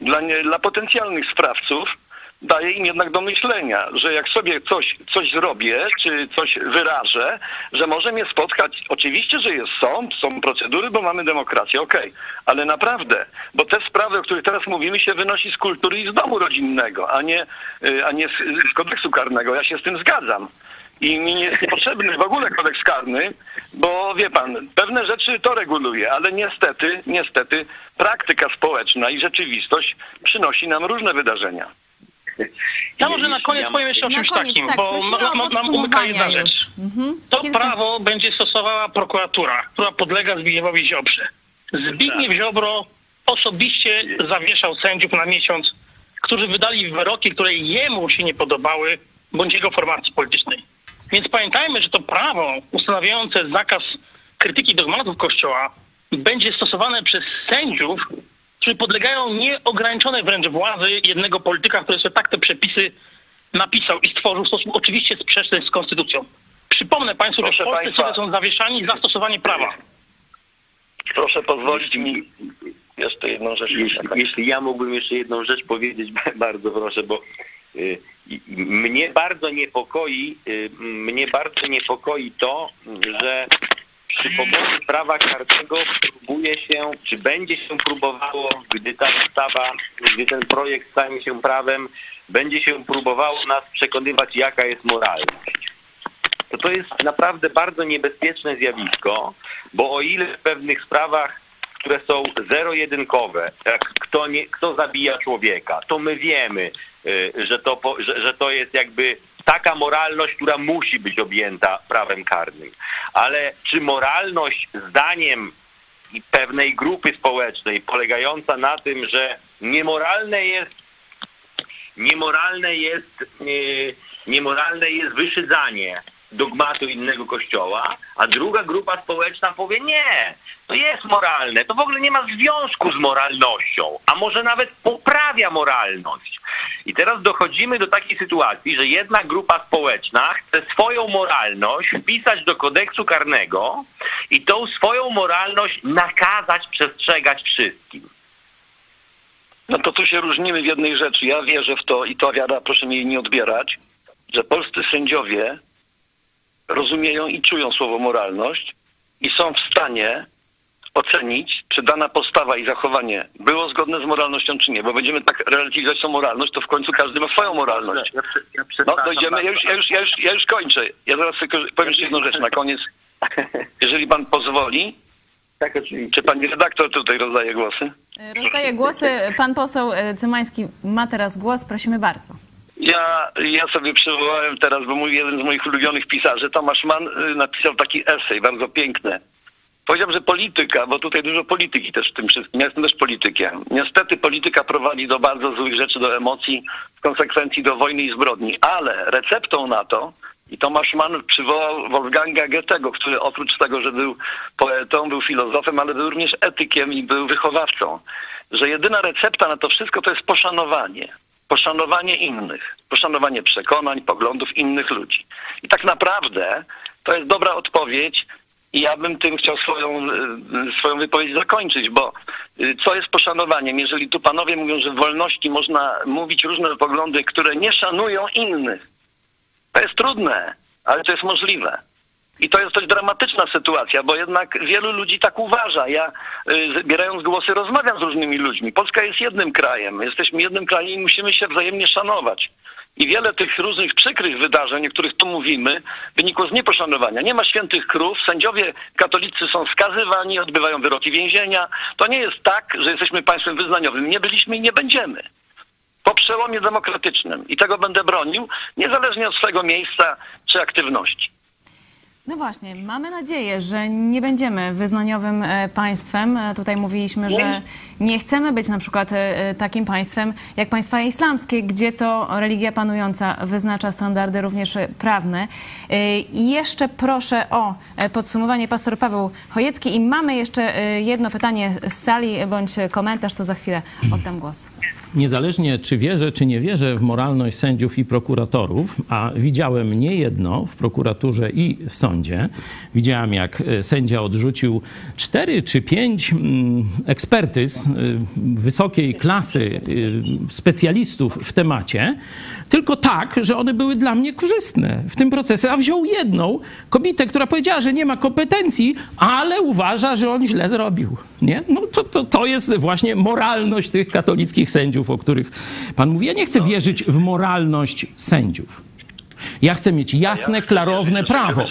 Speaker 3: dla, nie, dla potencjalnych sprawców daje im jednak do myślenia, że jak sobie coś, coś zrobię, czy coś wyrażę, że może mnie spotkać, oczywiście, że jest sąd, są procedury, bo mamy demokrację, okej, ale naprawdę, bo te sprawy, o których teraz mówimy, się wynosi z kultury i z domu rodzinnego, a nie, y, a nie z, z kodeksu karnego. Ja się z tym zgadzam. I mi nie jest niepotrzebny w ogóle kodeks karny, bo wie pan, pewne rzeczy to reguluje, ale niestety, niestety praktyka społeczna i rzeczywistość przynosi nam różne wydarzenia.
Speaker 5: Ja może na koniec
Speaker 7: ja-
Speaker 5: powiem jeszcze o czymś
Speaker 1: koniec,
Speaker 5: takim,
Speaker 1: tak,
Speaker 5: bo
Speaker 1: prosimy
Speaker 5: ma,
Speaker 1: o
Speaker 5: ma, nam umyka jedna
Speaker 1: już.
Speaker 5: rzecz.
Speaker 1: Mhm.
Speaker 5: To
Speaker 1: Kilka-
Speaker 5: prawo będzie stosowała prokuratura, która podlega Zbigniewowi Ziobrze. Zbigniew Ziobro osobiście zawieszał sędziów na miesiąc, którzy wydali wyroki, które jemu się nie podobały, bądź jego formacji politycznej. Więc pamiętajmy, że to prawo ustanawiające zakaz krytyki dogmatów Kościoła będzie stosowane przez sędziów, którzy podlegają nieograniczonej wręcz władzy jednego polityka, który sobie tak te przepisy napisał i stworzył w sposób oczywiście sprzeczny z konstytucją. Przypomnę Państwu,
Speaker 3: Proszę
Speaker 5: że
Speaker 3: państwa.
Speaker 5: sędziowie są zawieszani za stosowanie prawa.
Speaker 3: Proszę pozwolić mi jeszcze jedną rzecz.
Speaker 7: Jeśli, jeśli ja mógłbym jeszcze jedną rzecz powiedzieć, bardzo proszę, bo mnie bardzo niepokoi, y, mnie bardzo niepokoi to, że przy pomocy prawa karnego próbuje się, czy będzie się próbowało, gdy ta ustawa, gdy ten projekt stanie się prawem, będzie się próbowało nas przekonywać, jaka jest moralność. To to jest naprawdę bardzo niebezpieczne zjawisko, bo o ile w pewnych sprawach, które są zero-jedynkowe, jak kto, nie, kto zabija człowieka, to my wiemy, y, że to, że, to jest jakby taka moralność, która musi być objęta prawem karnym. Ale czy moralność zdaniem pewnej grupy społecznej polegająca na tym, że niemoralne jest niemoralne jest yy, niemoralne jest wyszydzanie dogmatu innego kościoła, a druga grupa społeczna powie nie, to jest moralne, to w ogóle nie ma związku z moralnością, a może nawet poprawia moralność. I teraz dochodzimy do takiej sytuacji, że jedna grupa społeczna chce swoją moralność wpisać do kodeksu karnego i tą swoją moralność nakazać przestrzegać wszystkim.
Speaker 3: No to tu się różnimy w jednej rzeczy. Ja wierzę w to i to wiara, proszę mi jej nie odbierać, że polscy sędziowie rozumieją i czują słowo moralność i są w stanie ocenić, czy dana postawa i zachowanie było zgodne z moralnością, czy nie. Bo będziemy tak relatywizować tą moralność, to w końcu każdy ma swoją moralność. No dojdziemy, ja już, ja już, ja już, ja już kończę. Ja zaraz tylko powiem jeszcze jedną rzecz na koniec. Jeżeli pan pozwoli,
Speaker 7: Tak, oczywiście.
Speaker 3: czy pani redaktor tutaj rozdaje głosy?
Speaker 1: Rozdaję głosy. Pan poseł e, Cymański ma teraz głos. Prosimy bardzo.
Speaker 3: Ja, ja sobie przywołałem teraz, bo mój jeden z moich ulubionych pisarzy, Tomasz Mann, y, napisał taki esej, bardzo piękny. Powiedział, że polityka, bo tutaj dużo polityki też w tym wszystkim, ja jestem też politykiem. Niestety polityka prowadzi do bardzo złych rzeczy, do emocji, w konsekwencji do wojny i zbrodni, ale receptą na to, i Tomasz Mann przywołał Wolfganga Goethego, który oprócz tego, że był poetą, był filozofem, ale był również etykiem i był wychowawcą, że jedyna recepta na to wszystko to jest poszanowanie poszanowanie innych, poszanowanie przekonań, poglądów innych ludzi. I tak naprawdę to jest dobra odpowiedź i ja bym tym chciał swoją, y, swoją wypowiedź zakończyć, bo y, co jest poszanowaniem? Jeżeli tu panowie mówią, że w wolności można mówić różne poglądy, które nie szanują innych, to jest trudne, ale to jest możliwe. I to jest dość dramatyczna sytuacja, bo jednak wielu ludzi tak uważa. Ja y, zbierając głosy rozmawiam z różnymi ludźmi. Polska jest jednym krajem, jesteśmy jednym krajem i musimy się wzajemnie szanować. I wiele tych różnych przykrych wydarzeń, o których tu mówimy, wynikło z nieposzanowania. Nie ma świętych krów, sędziowie katolicy są skazywani, odbywają wyroki więzienia. To nie jest tak, że jesteśmy państwem wyznaniowym. Nie byliśmy i nie będziemy. Po przełomie demokratycznym. I tego będę bronił, niezależnie od swojego miejsca czy aktywności.
Speaker 1: No właśnie, mamy nadzieję, że nie będziemy wyznaniowym e, państwem. E, Tutaj mówiliśmy, że nie chcemy być na przykład e, takim państwem jak państwa islamskie, gdzie to religia panująca wyznacza standardy również prawne. I jeszcze proszę o podsumowanie pastor Paweł Chojecki i mamy jeszcze jedno pytanie z sali bądź komentarz, to za chwilę oddam głos.
Speaker 2: niezależnie czy wierzę, czy nie wierzę w moralność sędziów i prokuratorów, a widziałem niejedno w prokuraturze i w sądzie. Widziałem, jak e, sędzia odrzucił cztery czy pięć mm, ekspertyz e, wysokiej klasy e, specjalistów w temacie, tylko tak, że one były dla mnie korzystne w tym procesie, a wziął jedną kobietę, która powiedziała, że nie ma kompetencji, ale uważa, że on źle zrobił. Nie? No to, to, to jest właśnie moralność tych katolickich sędziów, o których pan mówi. Ja nie chcę wierzyć w moralność sędziów. Ja chcę mieć jasne, klarowne prawo.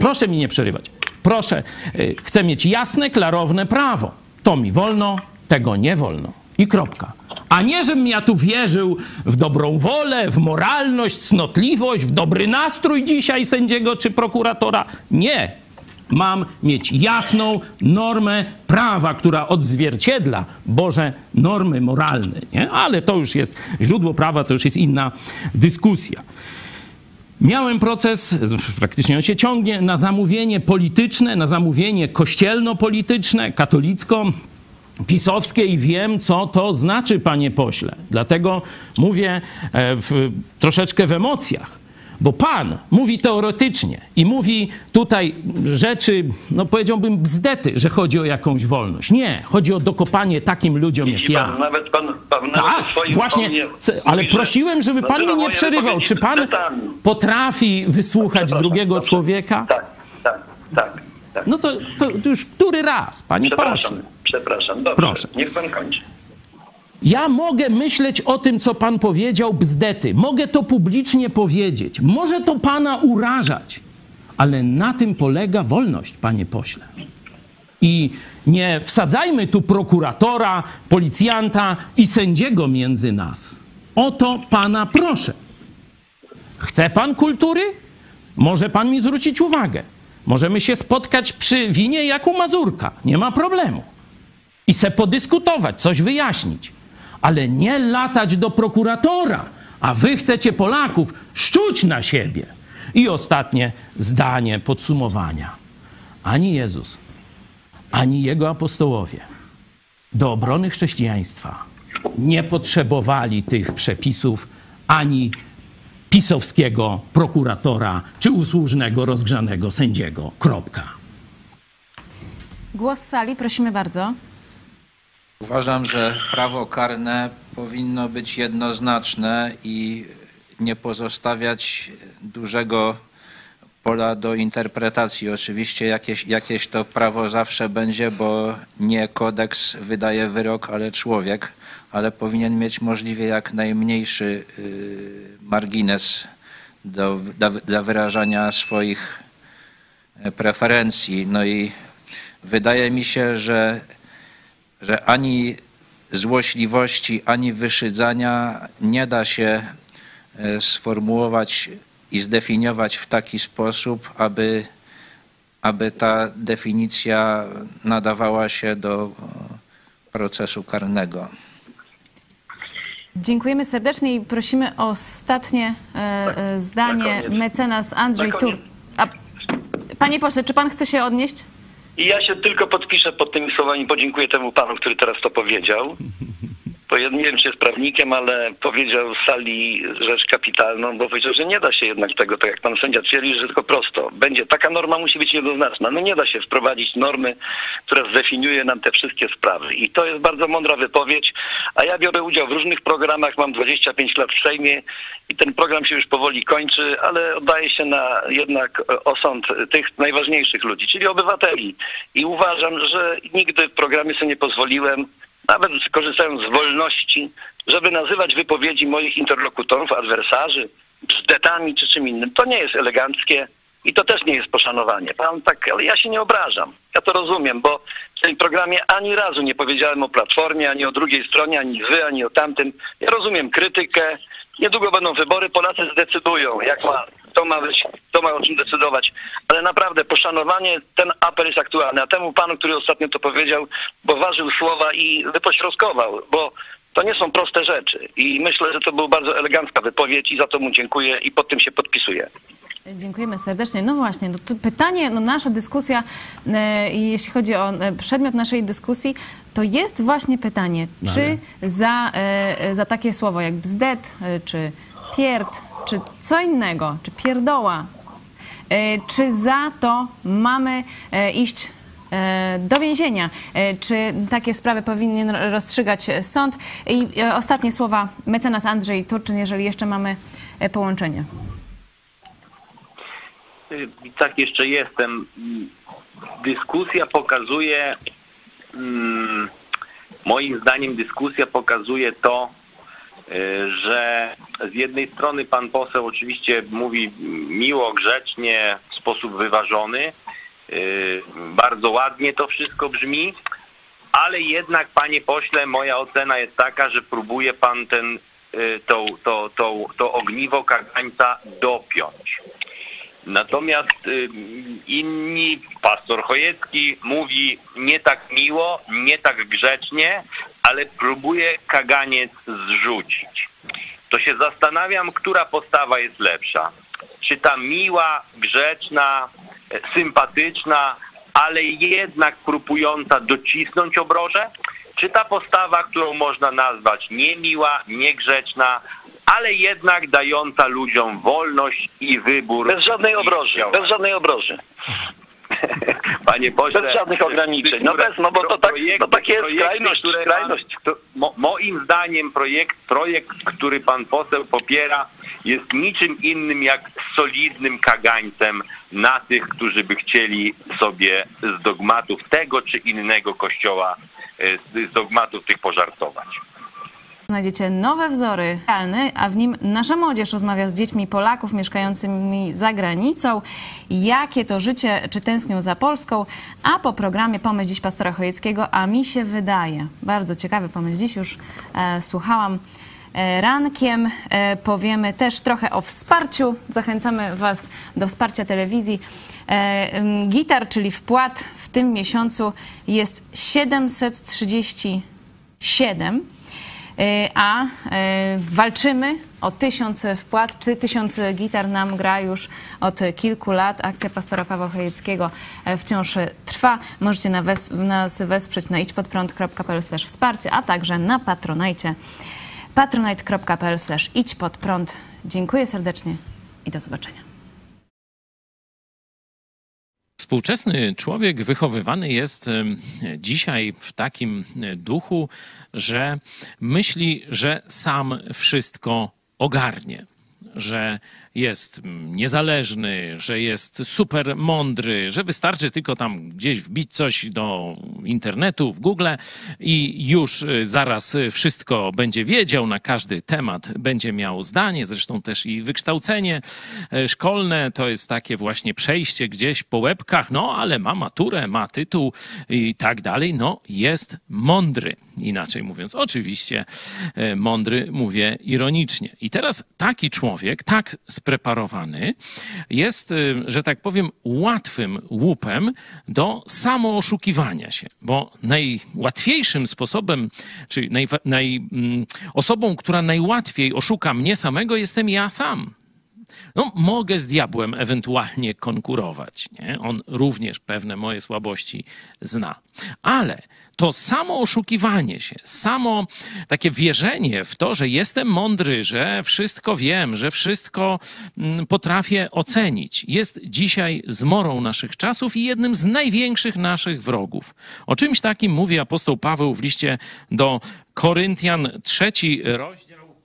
Speaker 2: Proszę mi nie przerywać. Proszę, y, chcę mieć jasne, klarowne prawo. To mi wolno, tego nie wolno. I kropka. A nie, żebym ja tu wierzył w dobrą wolę, w moralność, cnotliwość, w dobry nastrój dzisiaj sędziego czy prokuratora. Nie. Mam mieć jasną normę prawa, która odzwierciedla Boże normy moralne. Nie? Ale to już jest źródło prawa, to już jest inna dyskusja. Miałem proces, praktycznie on się ciągnie, na zamówienie polityczne, na zamówienie kościelno-polityczne, katolicko, pisowskie i wiem, co to znaczy, panie pośle. Dlatego mówię e, w, troszeczkę w emocjach. Bo pan mówi teoretycznie i mówi tutaj rzeczy, no powiedziałbym bzdety, że chodzi o jakąś wolność. Nie, chodzi o dokopanie takim ludziom jak
Speaker 3: Widzi
Speaker 2: ja.
Speaker 3: pan, nawet pan, pan nawet
Speaker 2: Tak, właśnie, ale prosiłem, żeby pan
Speaker 3: nazywa
Speaker 2: mnie nie przerywał. Czy pan potrafi wysłuchać drugiego człowieka?
Speaker 3: Tak, tak, tak. tak.
Speaker 2: No to, to, to już który raz, panie
Speaker 3: Przepraszam,
Speaker 2: pośle?
Speaker 3: przepraszam. Dobrze,
Speaker 2: Proszę.
Speaker 3: niech pan kończy.
Speaker 2: Ja mogę myśleć o tym, co pan powiedział, bzdety. Mogę to publicznie powiedzieć. Może to pana urażać, ale na tym polega wolność, panie pośle. I nie wsadzajmy tu prokuratora, policjanta i sędziego między nas. O to pana proszę. Chce pan kultury? Może pan mi zwrócić uwagę. Możemy się spotkać przy winie jak u Mazurka. Nie ma problemu. I se podyskutować, coś wyjaśnić. Ale nie latać do prokuratora, a wy chcecie Polaków szczuć na siebie. I ostatnie zdanie podsumowania. Ani Jezus, ani jego apostołowie do obrony chrześcijaństwa nie potrzebowali tych przepisów ani pisowskiego prokuratora czy usłużnego, rozgrzanego sędziego. Kropka.
Speaker 1: Głos sali, prosimy bardzo.
Speaker 11: Uważam, że prawo karne powinno być jednoznaczne i nie pozostawiać dużego pola do interpretacji. Oczywiście jakieś, jakieś to prawo zawsze będzie, bo nie kodeks wydaje wyrok, ale człowiek, ale powinien mieć możliwie jak najmniejszy y, margines do, dla wyrażania swoich e, preferencji. No i wydaje mi się, że że ani złośliwości, ani wyszydzania nie da się e, sformułować i zdefiniować w taki sposób, aby, aby ta definicja nadawała się do e, procesu karnego.
Speaker 1: Dziękujemy serdecznie i prosimy o ostatnie e, e, zdanie mecenas Andrzej Tur. A, panie pośle, czy pan chce się odnieść?
Speaker 3: I ja się tylko podpiszę pod tymi słowami, podziękuję temu panu, który teraz to powiedział. Wiem, czy jest prawnikiem, ale powiedział z sali rzecz kapitalną, bo powiedział, że nie da się jednak tego, tak jak pan sędzia twierdzi, że tylko prosto. Będzie, taka norma musi być jednoznaczna. No nie da się wprowadzić normy, która zdefiniuje nam te wszystkie sprawy. I to jest bardzo mądra wypowiedź, a ja biorę udział w różnych programach, mam 25 lat w Sejmie i ten program się już powoli kończy, ale oddaje się na jednak e, osąd tych najważniejszych ludzi, czyli obywateli. I uważam, że nigdy w programie sobie nie pozwoliłem nawet korzystając z wolności, żeby nazywać wypowiedzi moich interlokutorów, adwersarzy, bzdetami czy czym innym. To nie jest eleganckie i to też nie jest poszanowanie. Pan tak, ale ja się nie obrażam. Ja to rozumiem, bo w tym programie ani razu nie powiedziałem o Platformie, ani o drugiej stronie, ani wy, ani o tamtym. Ja rozumiem krytykę. Niedługo będą wybory, Polacy zdecydują, jak ma, to ma być, to ma o czym decydować. Ale naprawdę poszanowanie, ten apel jest aktualny. A temu panu, który ostatnio to powiedział, bo ważył słowa i wypośrodkował, bo to nie są proste rzeczy. I myślę, że to była bardzo elegancka wypowiedź i za to mu dziękuję i pod tym się podpisuję.
Speaker 1: Dziękujemy serdecznie. No właśnie, no to pytanie, no nasza dyskusja, e, jeśli chodzi o e, przedmiot naszej dyskusji, to jest właśnie pytanie,
Speaker 2: No
Speaker 1: czy za, e, za takie słowo jak bzdet, e, czy pierd, czy co innego, czy pierdoła, e, czy za to mamy e, iść e, do więzienia? Czy takie sprawy powinien rozstrzygać sąd? I ostatnie słowa mecenas Andrzej Turczyn, jeżeli jeszcze mamy połączenie.
Speaker 7: Tak jeszcze jestem. Dyskusja pokazuje, mm, moim zdaniem dyskusja pokazuje to, że z jednej strony pan poseł oczywiście mówi miło, grzecznie, w sposób wyważony, y, bardzo ładnie to wszystko brzmi, ale jednak, panie pośle, moja ocena jest taka, że próbuje pan ten, y, to, to, to, to ogniwo kagańca dopiąć. Natomiast y, inni, pastor Chojecki mówi nie tak miło, nie tak grzecznie, ale próbuje kaganiec zrzucić. To się zastanawiam, która postawa jest lepsza. Czy ta miła, grzeczna, e, sympatyczna, ale jednak próbująca docisnąć obroże? Czy ta postawa, którą można nazwać niemiła, niegrzeczna, ale jednak dająca ludziom wolność i wybór.
Speaker 3: Bez żadnej obroży, bez żadnej obroży.
Speaker 7: Panie pośle,
Speaker 3: Bez żadnych ograniczeń. No bez, no bo to tak- no takie jest
Speaker 7: projekty,
Speaker 3: skrajność, skrajność.
Speaker 7: Pan, to, mo, moim zdaniem projekt, projekt, który pan poseł popiera, jest niczym innym jak solidnym kagańcem na tych, którzy by chcieli sobie z dogmatów tego czy innego kościoła, e, z dogmatów tych pożartować.
Speaker 1: Znajdziecie nowe wzory realne, a w nim nasza młodzież rozmawia z dziećmi Polaków mieszkającymi za granicą, jakie to życie, czy tęsknią za Polską, a po programie Pomysł dziś pastora Chojeckiego, a mi się wydaje, bardzo ciekawy pomysł dziś już e, słuchałam e, rankiem, e, powiemy też trochę o wsparciu, zachęcamy Was do wsparcia telewizji. E, gitar, czyli wpłat w tym miesiącu jest 737 Y, a y, walczymy o tysiąc wpłat, czy tysiąc gitar nam gra już od kilku lat. Akcja pastora Pawła Chojeckiego e, wciąż trwa. Możecie nas wesprzeć na idźpodprąd.pl wsparcie, a także na Patronite patronite.pl idź pod prąd. Dziękuję serdecznie i do zobaczenia.
Speaker 2: Współczesny człowiek wychowywany jest dzisiaj w takim e, duchu, że myśli, że sam wszystko ogarnie. Że jest niezależny, że jest super mądry, że wystarczy tylko tam gdzieś wbić coś do internetu, w Google i już y, zaraz y, wszystko będzie wiedział, na każdy temat będzie miał zdanie, zresztą też i wykształcenie e, szkolne to jest takie właśnie przejście gdzieś po łebkach, no ale ma maturę, ma tytuł i tak dalej, no jest mądry. Inaczej mówiąc, oczywiście e, mądry mówię ironicznie. I teraz taki człowiek, tak spreparowany, jest, y, że tak powiem, łatwym łupem do samooszukiwania się, bo najłatwiejszym sposobem, czy naj, naj, mm, osobą, która najłatwiej oszuka mnie samego, jestem ja sam. No, mogę z diabłem ewentualnie konkurować. Nie? On również pewne moje słabości zna. Ale to samo oszukiwanie się, samo takie wierzenie w to, że jestem mądry, że wszystko wiem, że wszystko mm, potrafię ocenić, jest dzisiaj zmorą naszych czasów i jednym z największych naszych wrogów. O czymś takim mówi apostoł Paweł w liście do Koryntian, trzeci rozdział,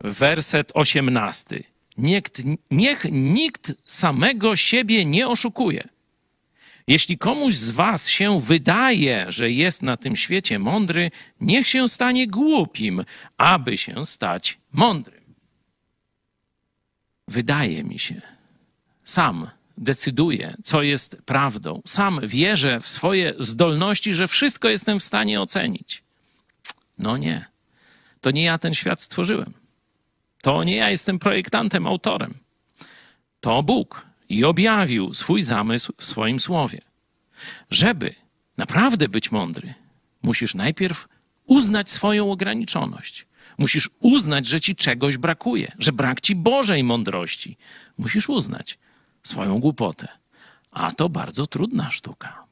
Speaker 2: werset 18. Niech, niech nikt samego siebie nie oszukuje. Jeśli komuś z was się wydaje, że jest na tym świecie mądry, niech się stanie głupim, aby się stać mądrym. Wydaje mi się. Sam decyduję, co jest prawdą. Sam wierzę w swoje zdolności, że wszystko jestem w stanie ocenić. No nie. To nie ja ten świat stworzyłem. To nie ja jestem projektantem, autorem. To Bóg i objawił swój zamysł w swoim słowie. Żeby naprawdę być mądry, musisz najpierw uznać swoją ograniczoność. Musisz uznać, że ci czegoś brakuje, że brak ci Bożej mądrości. Musisz uznać swoją głupotę. A to bardzo trudna sztuka.